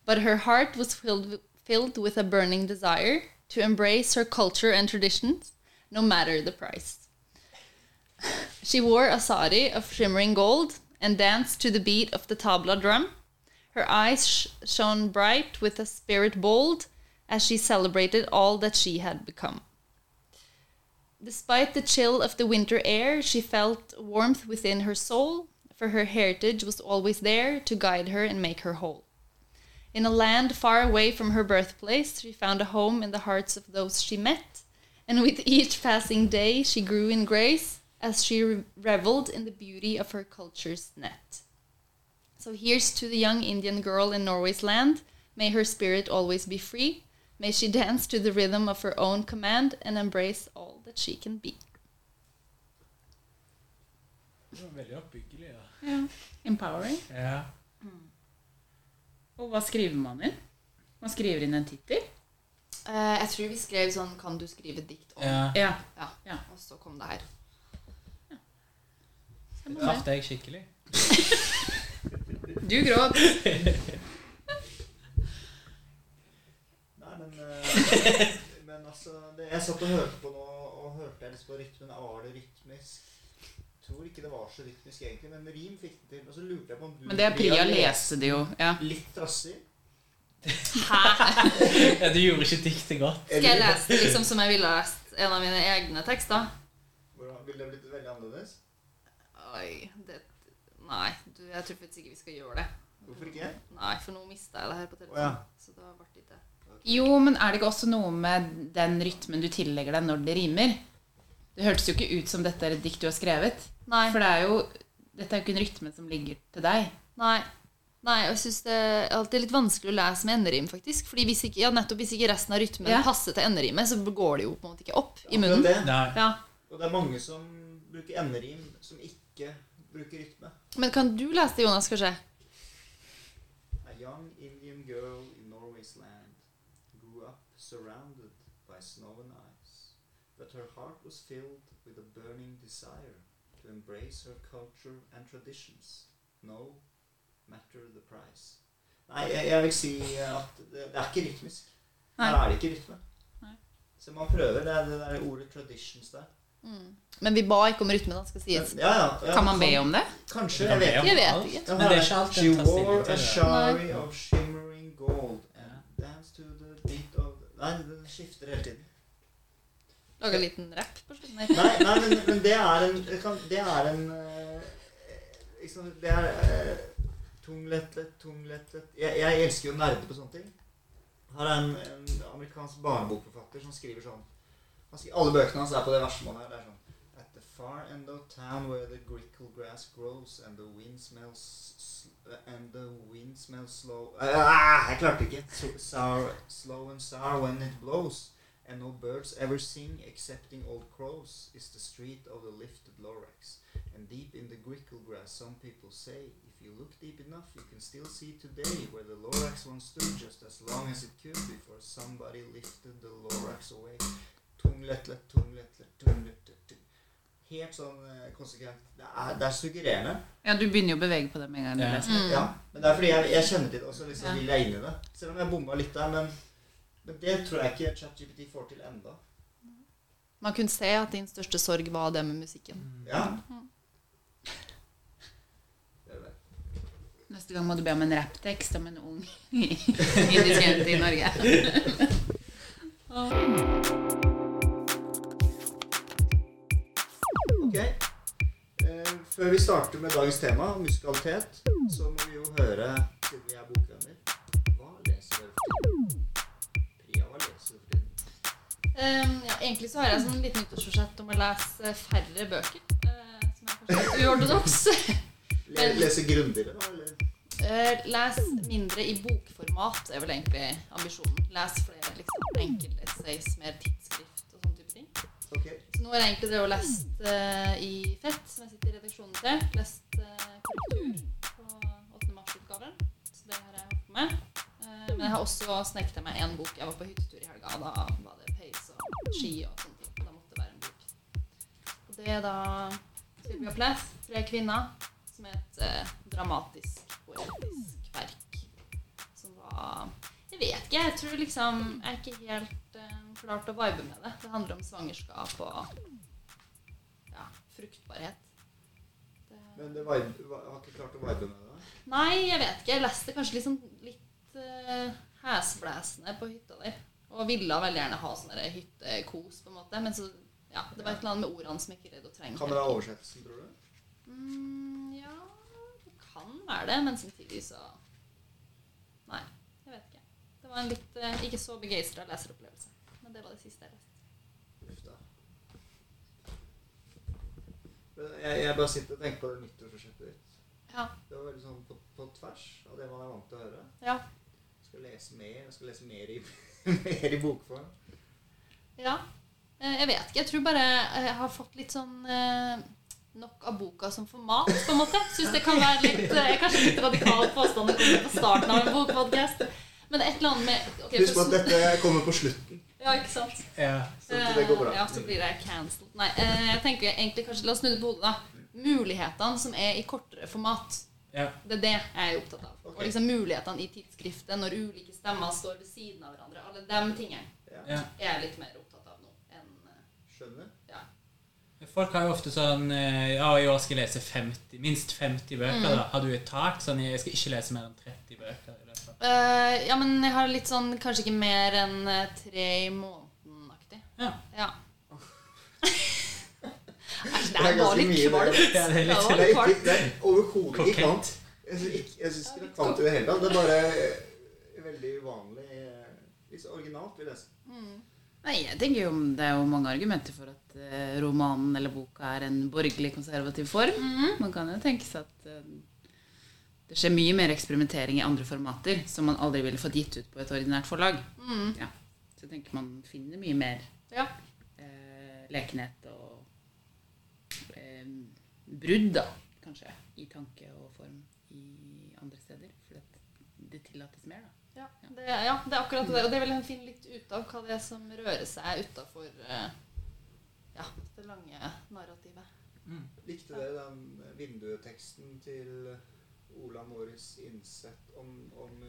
But her heart was filled, filled with a burning desire to embrace her culture and traditions, no matter the price. She wore a sari of shimmering gold and danced to the beat of the tabla drum. Her eyes sh- shone bright with a spirit bold as she celebrated all that she had become. Despite the chill of the winter air, she felt warmth within her soul, for her heritage was always there to guide her and make her whole. In a land far away from her birthplace, she found a home in the hearts of those she met, and with each passing day, she grew in grace as she reveled in the beauty of her culture's net. So here's to the young Indian girl in Norway's land. May her spirit always be free. May she dance to the rhythm of her own command and embrace all that she can be. Det var veldig oppbyggelig. Ja. ja. Empowering. Ja. Og hva skriver man inn? Man skriver inn en tittel. Uh, jeg tror vi skrev sånn Kan du skrive dikt om? ja. Ja. Ja. Ja. Og så kom det her. Det traff deg skikkelig. Du gråt. Nei, men, eh, men altså det, Jeg satt og hørte på nå, og hørte jeg litt på rytmen. Var det rytmisk? Jeg tror ikke det var så rytmisk egentlig, men rim fikk det til. Og så lurte jeg på om du Men det er Priya leste det jo. Ja. litt trassig. Ja, du gjorde ikke diktet godt. Skal jeg lese det liksom som jeg ville lest en av mine egne tekster? Hvordan, ville det blitt veldig annerledes? Oi, det Nei, du, jeg tror faktisk ikke vi skal gjøre det. Hvorfor ikke? Nei, for nå mista jeg det her på telefonen. Oh, ja. Så da ble det ikke Jo, men er det ikke også noe med den rytmen du tillegger deg når det rimer? Det hørtes jo ikke ut som dette er et dikt du har skrevet. Nei. For det er jo, dette er jo ikke en rytme som ligger til deg. Nei. Nei, og jeg synes det er alltid litt vanskelig å lese med enderim, faktisk. Fordi hvis ikke, ja, nettopp hvis ikke resten av rytmen Ja. passer til enderimet, så går det jo på en måte ikke opp i munnen. Det. Ja. Og det er mange som bruker enderim, som ikke bruker rytme. Men kan du lese det, Jonas, kanskje? A young Indian girl in Norway's land grew up surrounded by snow and ice, but her heart was filled with a burning desire to embrace her culture and traditions, no matter the price. Nei, jeg, jeg vil si at det, det er ikke rytmisk. Nei. Her er det ikke rytme. Nei. Så man prøver. Det er det der ordet 'traditions' der. Mm. Men vi ba ikke om rytme, da, skal sies. Ja, ja, ja, Kan man be om det? Kanskje. Kan Jeg vet. Jeg vet ikke. Men det er ikke alt She tar stilling wore til a shari of shimmering gold and danced to the beat of Nei, den skifter hele tiden. Lage en liten rapp på slutten. Nei, nei men, men det er en Det, kan, det er en liksom, Det er uh, tunglettet, tunglettet jeg, jeg elsker jo nerder på sånne ting. Her er en, en amerikansk barnebokforfatter som skriver sånn Alle bøkene hans er på det versmålet. Det er sånn At the far end of town where the grickle grass grows and the wind smells and the wind smells slow ah, Jeg klarte ikke. So, sour, slow and sour when it blows. And no birds ever sing excepting old crows is the street of the lifted lorax. And deep in the grickle grass, some people say, if you look deep enough, you can still see today where the lorax once stood just as long as it could before somebody lifted the lorax away. Tung lettlett, tung tung Helt sånn eh, konsekvent. Det er, det er suggererende. Ja, du begynner jo å bevege på det med en gang du Ja. leser. Mm. Ja, men det er fordi jeg, jeg kjenner til det, også, liksom Ja. vil jeg inn i det. Selv om jeg bomma litt der, men, men det tror jeg ikke ChatGPT får til enda. Man kunne se at din største sorg var det med musikken. Ja. Det er. Neste gang må du be om en rapptekst om en ung indisk jente i Norge. før vi starter med dagens tema, musikalitet, så må vi jo høre, siden vi er bokvenner, hva leser dere for tiden? Priya, hva leser du for tiden? Um, ja, egentlig så har jeg sånn liten nyttårsforsett om å lese færre bøker. Uh, som er kanskje uortodoks. Lese grundigere, da? Eller? Eh, les mindre i bokformat er vel egentlig ambisjonen. Les flere liksom, enkeltessays, mer tidsskrift nå har jeg egentlig drevet og lest uh, i Fett, som jeg sitter i redaksjonen til. Lest uh, korrektur på 8. mars-utgaven. Så det har jeg hatt med. Uh, men jeg har også sneket meg én bok. Jeg var på hyttetur i helga. Da var det peis og ski og sånne ting. Da måtte det være en bok. Og det er da Sylvia Plath, 'Tre kvinner', som er et eh, dramatisk, poetisk verk. Som var Jeg vet ikke. Jeg tror liksom Jeg er ikke helt uh, klart å vibe med det. Det handler om svangerskap og ja, fruktbarhet. Det, Men det var, har ikke klart å vibe med det? nei, jeg vet ikke. Jeg leste kanskje liksom litt uh, hesblesende på hytta der. Og ville veldig gjerne ha sånn hyttekos, på en måte. Men så ja, det var et eller annet med ordene som jeg ikke greide å trenge. Kan det være oversettelsen, tror du? Mm, ja, det kan være det, men samtidig så Nei, jeg vet ikke. Det var en litt eh, ikke så begeistra leseropplevelse. Men det var det siste jeg leste. Jeg, jeg bare sitter og tenker på det nyttårsforsettet ditt. Ja. Det var veldig sånn på, på tvers av det man er vant til å høre. Ja. Jeg skal lese mer, jeg skal lese mer i, mer i bokform. ja. Eh, Jeg vet ikke. Jeg tror bare jeg har fått litt sånn eh, nok av boka som format, på en måte. Syns det kan være litt eh, Kanskje litt radikal påstand å komme på starten av en bokpodkast. Men det er et eller annet med okay, Husk at dette kommer på slutten. Ja, ikke sant? Ja. Så det går bra. Eh, Ja, så blir det cancelled. Nei, eh, jeg tenker egentlig kanskje La oss snu det på hodet, da. Mulighetene som er i kortere format. Ja. Det er det jeg er opptatt av. Okay. Og liksom mulighetene i tidsskriftet når ulike stemmer står ved siden av hverandre. Alle de tingene Ja. Ja. er jeg litt mer opptatt av nå enn eh, Skjønner? ja. Folk har jo ofte sånn Ja, i år skal jeg lese 50, minst 50 bøker. da. Har du et tak? Sånn, jeg skal ikke lese mer enn 30 bøker. Eh, ja, men jeg har litt sånn kanskje ikke mer enn eh, tre i måneden-aktig. Ja. Ja. Æsj, det er var litt kvalmt. Ja, det er litt- var er, litt ikke, kvalmt. er overhodet ikke kvalmt. Jeg syns ikke, jeg synes det er kvalmt i det hele tatt. Det er bare veldig uvanlig. eh, Litt originalt, vil jeg si. Nei, jeg tenker jo Det er jo mange argumenter for at romanen eller boka er en borgerlig konservativ form. Mm. Man kan jo tenke seg at det skjer mye mer eksperimentering i andre formater som man aldri ville fått gitt ut på et ordinært forlag. Mm. Ja. Så jeg tenker man finner mye mer Ja. eh, lekenhet og eh, brudd, da, kanskje, i tanke og form i andre steder. For det tillates mer, da. Ja, det, ja, det er akkurat det. Og det vil en finne litt ut av hva det er som rører seg utafor ja, det lange narrativet. Likte dere den vindueteksten til Ola Morris Innsett om, om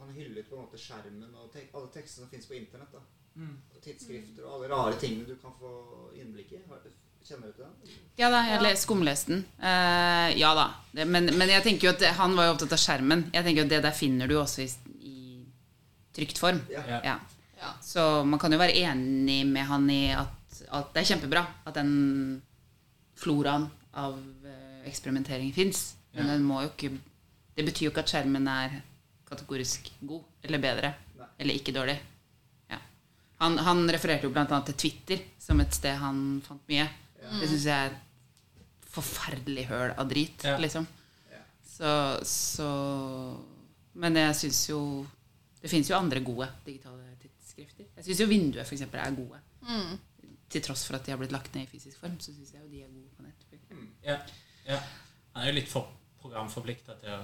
Han hyllet på en måte skjermen og tek, alle tekstene som finnes på internett. da. Mm. Og tidsskrifter og alle rare tingene du kan få innblikk i. Kjenner du til den? Ja da, jeg les, skumleste den. Uh, ja da. Det, men, men jeg tenker jo at han var jo opptatt av skjermen. Jeg tenker at Det der finner du også i, i trygt form. Ja. Ja. Ja. Ja. Så man kan jo være enig med han i at, at det er kjempebra at den floraen av eh, eksperimentering fins. Men den må jo ikke Det betyr jo ikke at skjermen er kategorisk god eller bedre. Nei. Eller ikke dårlig. Ja. Han, han refererte jo bl.a. til Twitter som et sted han fant mye. Det syns jeg er et forferdelig høl av drit, Ja. liksom. Så, så Men jeg syns jo Det fins jo andre gode digitale tidsskrifter. Jeg syns jo Vinduet for eksempel, er gode. Mm. Til tross for at de har blitt lagt ned i fysisk form, så syns jeg jo de er gode på nett. for. Ja. ja. Han er jo litt for programforplikta til,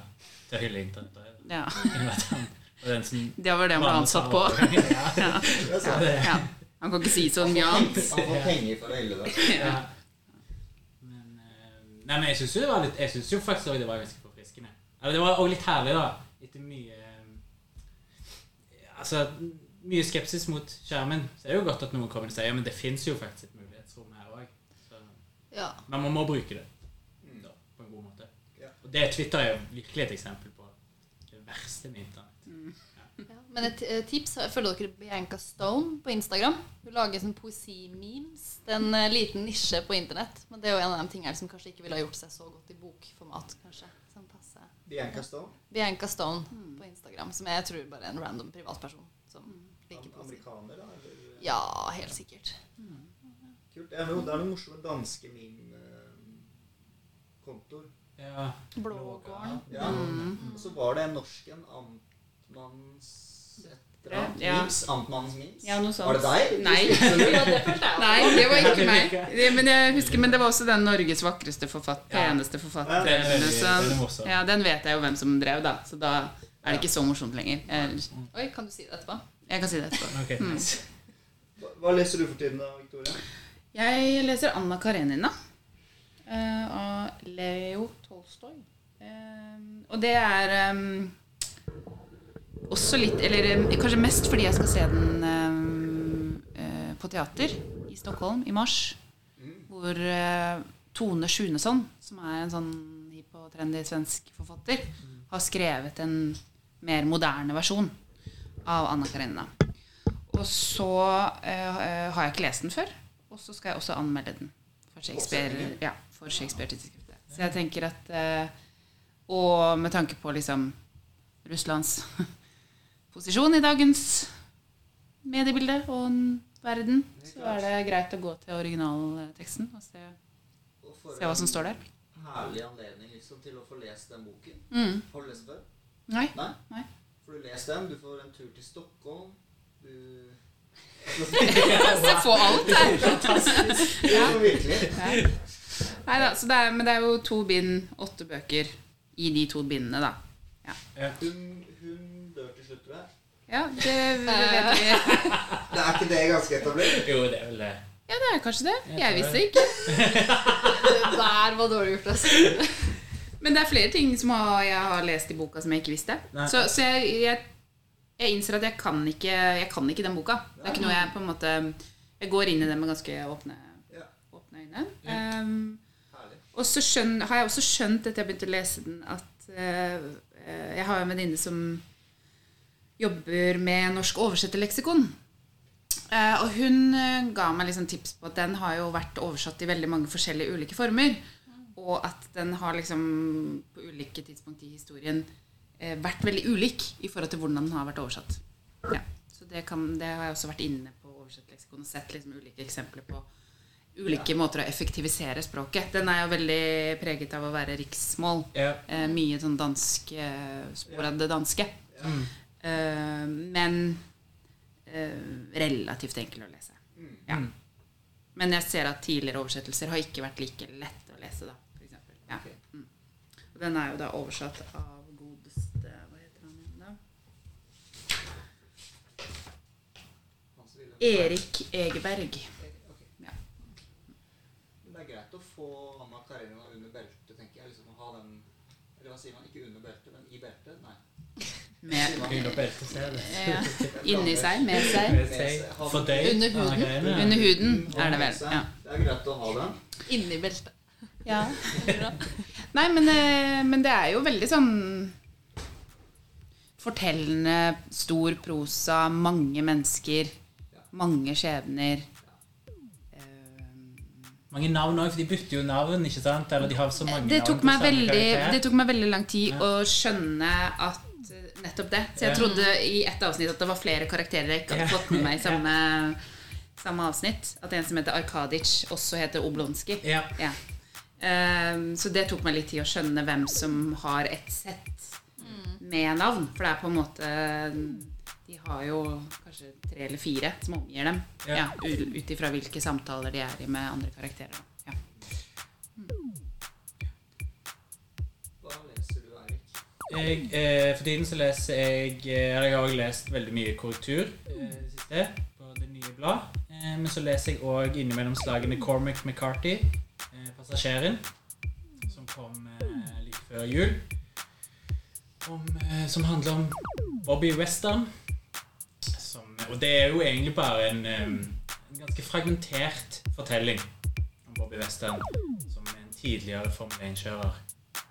til å hylle internett. Ja. Det var det han ble ansatt på. Ja. Ja. Ja. Han kan ikke si så mye annet. Han får penger for å hylle det. Ja. Men, eh, nei, men jeg syns jo, jo faktisk det var ganske forfriskende. Eller det var også litt herlig, da. Etter mye eh, Altså mye skepsis mot skjermen. Så det er jo godt at noen kommer og sier ja, men det fins jo faktisk et mulighetsrom her òg. Ja. Men man må bruke det da, på en god måte. Ja. Og det Twitter er jo virkelig et eksempel på det verste med internett. Ja. Men et eh, tips Følger dere Bianca Stone på Instagram? Hun lager sånn poesi-memes. Det er en eh, liten nisje på internett. Men det er jo en av de tingene som kanskje ikke ville ha gjort seg så godt i bokformat. kanskje Bianca Stone. Bianca Stone på Instagram, som jeg tror bare er en random privatperson som liker Am- poesi. Amerikaner, da? Eller? Ja, helt sikkert. Kult. Det er noe, noen morsomme danske meme-kontoer. Ja. Blågården. Ja. Og så var det en norsk en. Amtmanns. Ja. Mims, Amtmannens Mims? Ja, noe sånt. Var det deg? Nei. Det. Nei, det var ikke meg. Det, men jeg husker, men det var også den Norges vakreste forfatter, Ja. peneste forfatter. Den er veldig- så- den. Ja, den vet jeg jo hvem som drev, da. Så da er det ikke så morsomt lenger. Jeg, Oi, kan du si det etterpå? jeg kan si det etterpå. Okay, nice. Hva, hva leser du for tiden da, Victoria? Jeg leser Anna Karenina Uh, av Leo Tolstoy. Um, og det er um, også litt Eller um, kanskje mest fordi jeg skal se den eh, eh, på teater i Stockholm i mars. Hvor uh, Tone Sjunesson, som er en sånn og trendy svensk forfatter, har skrevet en mer moderne versjon av Anna Karenina. Og så uh, eh, har jeg ikke lest den før. Og så skal jeg også anmelde den for Shakespeare. Ja, for Shakespeare-tidsskriftet. Så jeg tenker at eh, Og med tanke på liksom Russlands posisjon i dagens mediebilde og verden, så er det greit å gå til originalteksten og se, se hva som står der. herlig anledning liksom, til å få lest den boken. Mm. Har du lest den før? Nei. Nei? Nei. Får du lest den? Du får en tur til Stockholm. Du får alt her! Ja, virkelig. Nei da, det er, men det er jo to bind, åtte bøker i de to bindene, da. Hun, hun dør til slutt, tror jeg. Ja, det vet vi. Det er ikke det ganske etablert? Jo, det er vel det. Ja, det er kanskje det. Jeg Jeg visste det. ikke. Det der var dårlig gjort. Altså. Men det er flere ting som jeg har lest i boka som jeg ikke visste. Nei. Så, så jeg, jeg, jeg innser at jeg kan, ikke, jeg kan ikke den boka. Det er ikke noe jeg på en måte Jeg går inn i det med ganske åpne, åpne øyne. Ja. Um. Og så skjønner, har jeg også skjønt etter jeg begynte å lese den, at eh, jeg har en venninne som jobber med norsk oversetterleksikon. Uh, og hun ga meg liksom tips på at den har jo vært oversatt i veldig mange forskjellige ulike former. Og at den har liksom på ulike tidspunkt i historien uh, vært veldig ulik i forhold til hvordan den har vært oversatt. Ja. Så det, kan, det har jeg også vært inne på oversetterleksikon og sett liksom ulike eksempler på ulike ja. måter å effektivisere språket. Den er jo veldig preget av å være riksmål. Ja. Eh, mye sånn dansk eh, spor av det danske. Mm. Eh, men eh, relativt enkel å lese. Mm. Ja. Mm. Men jeg ser at tidligere oversettelser har ikke vært like lett å lese, da. For ja. Okay. Mm. Og den er jo da oversatt av godeste Hva heter han igjen, da? Erik Egeberg. Med, ja, inni seg, med seg. Under huden. Under huden er det vel. Ja. Det er greit å ha den. Inni beltet. ja. Nei, men, eh, men det er jo veldig sånn Fortellende, stor prosa, mange mennesker, mange skjebner. Eh, Mange navn òg, for de bytter jo navn, ikke sant? Eller de har så mange Det navn tok, meg veldig, det tok meg veldig lang tid Ja. å skjønne at nettopp det. Så jeg Ja. trodde i ett avsnitt at det var flere karakterer jeg ikke hadde fått med meg i samme, samme avsnitt. At en som heter Arkadic, også heter Oblonski. Ja. Ja. Ehm, så det tok meg litt tid å skjønne hvem som har et sett med navn. For det er på en måte De har jo kanskje tre eller fire som omgir dem. Ja. Ja. Ut ifra hvilke samtaler de er i med andre karakterer. Jeg, eh, for tiden så leser jeg eh, Jeg har også lest veldig mye korrektur eh, siste på Det nye blad. Eh, men så leser jeg òg innimellom slagene Cormac McCarthy, eh, 'Passasjeren', som kom eh, like før jul. Om, som handler om Bobby Western. Som, og det er jo egentlig bare en, en ganske fragmentert fortelling om Bobby Western som en tidligere Formel 1-kjører.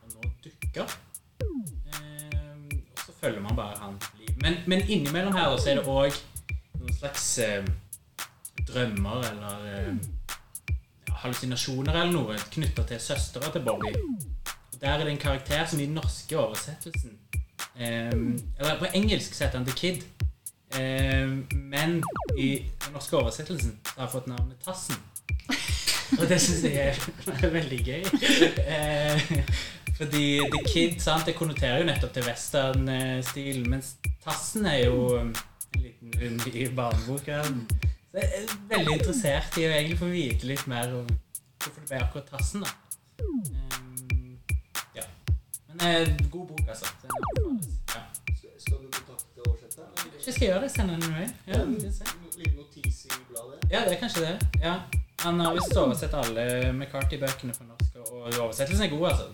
Og nå dukker følger man bare hans. Men, men innimellom her da, så er det òg noen slags eh, drømmer eller eh, hallusinasjoner eller noe knytta til søstera til Bobby. Og Der er det en karakter som i den norske oversettelsen eh, Eller på engelsk heter han The Kid. Ehm, men i den norske oversettelsen har jeg fått navnet Tassen. Og det syns jeg er veldig gøy. Eh, fordi The Kid sant, det konnoterer jo nettopp til western-stilen, mens Tassen er jo en liten hund i barneboka. Så jeg er veldig interessert i å egentlig få vite litt mer om hvorfor det ble akkurat Tassen. da. Um, ja. Men eh, god bok, altså. Ja. Skal, du kontakte oversetteren? Jeg skal gjøre det. Sende den mail. Ja, En liten notis i bladet? ja, det er kanskje det. Ja. Han har eh, visst oversett alle McCarthy-bøkene på norsk, og oversettelsen er god, altså.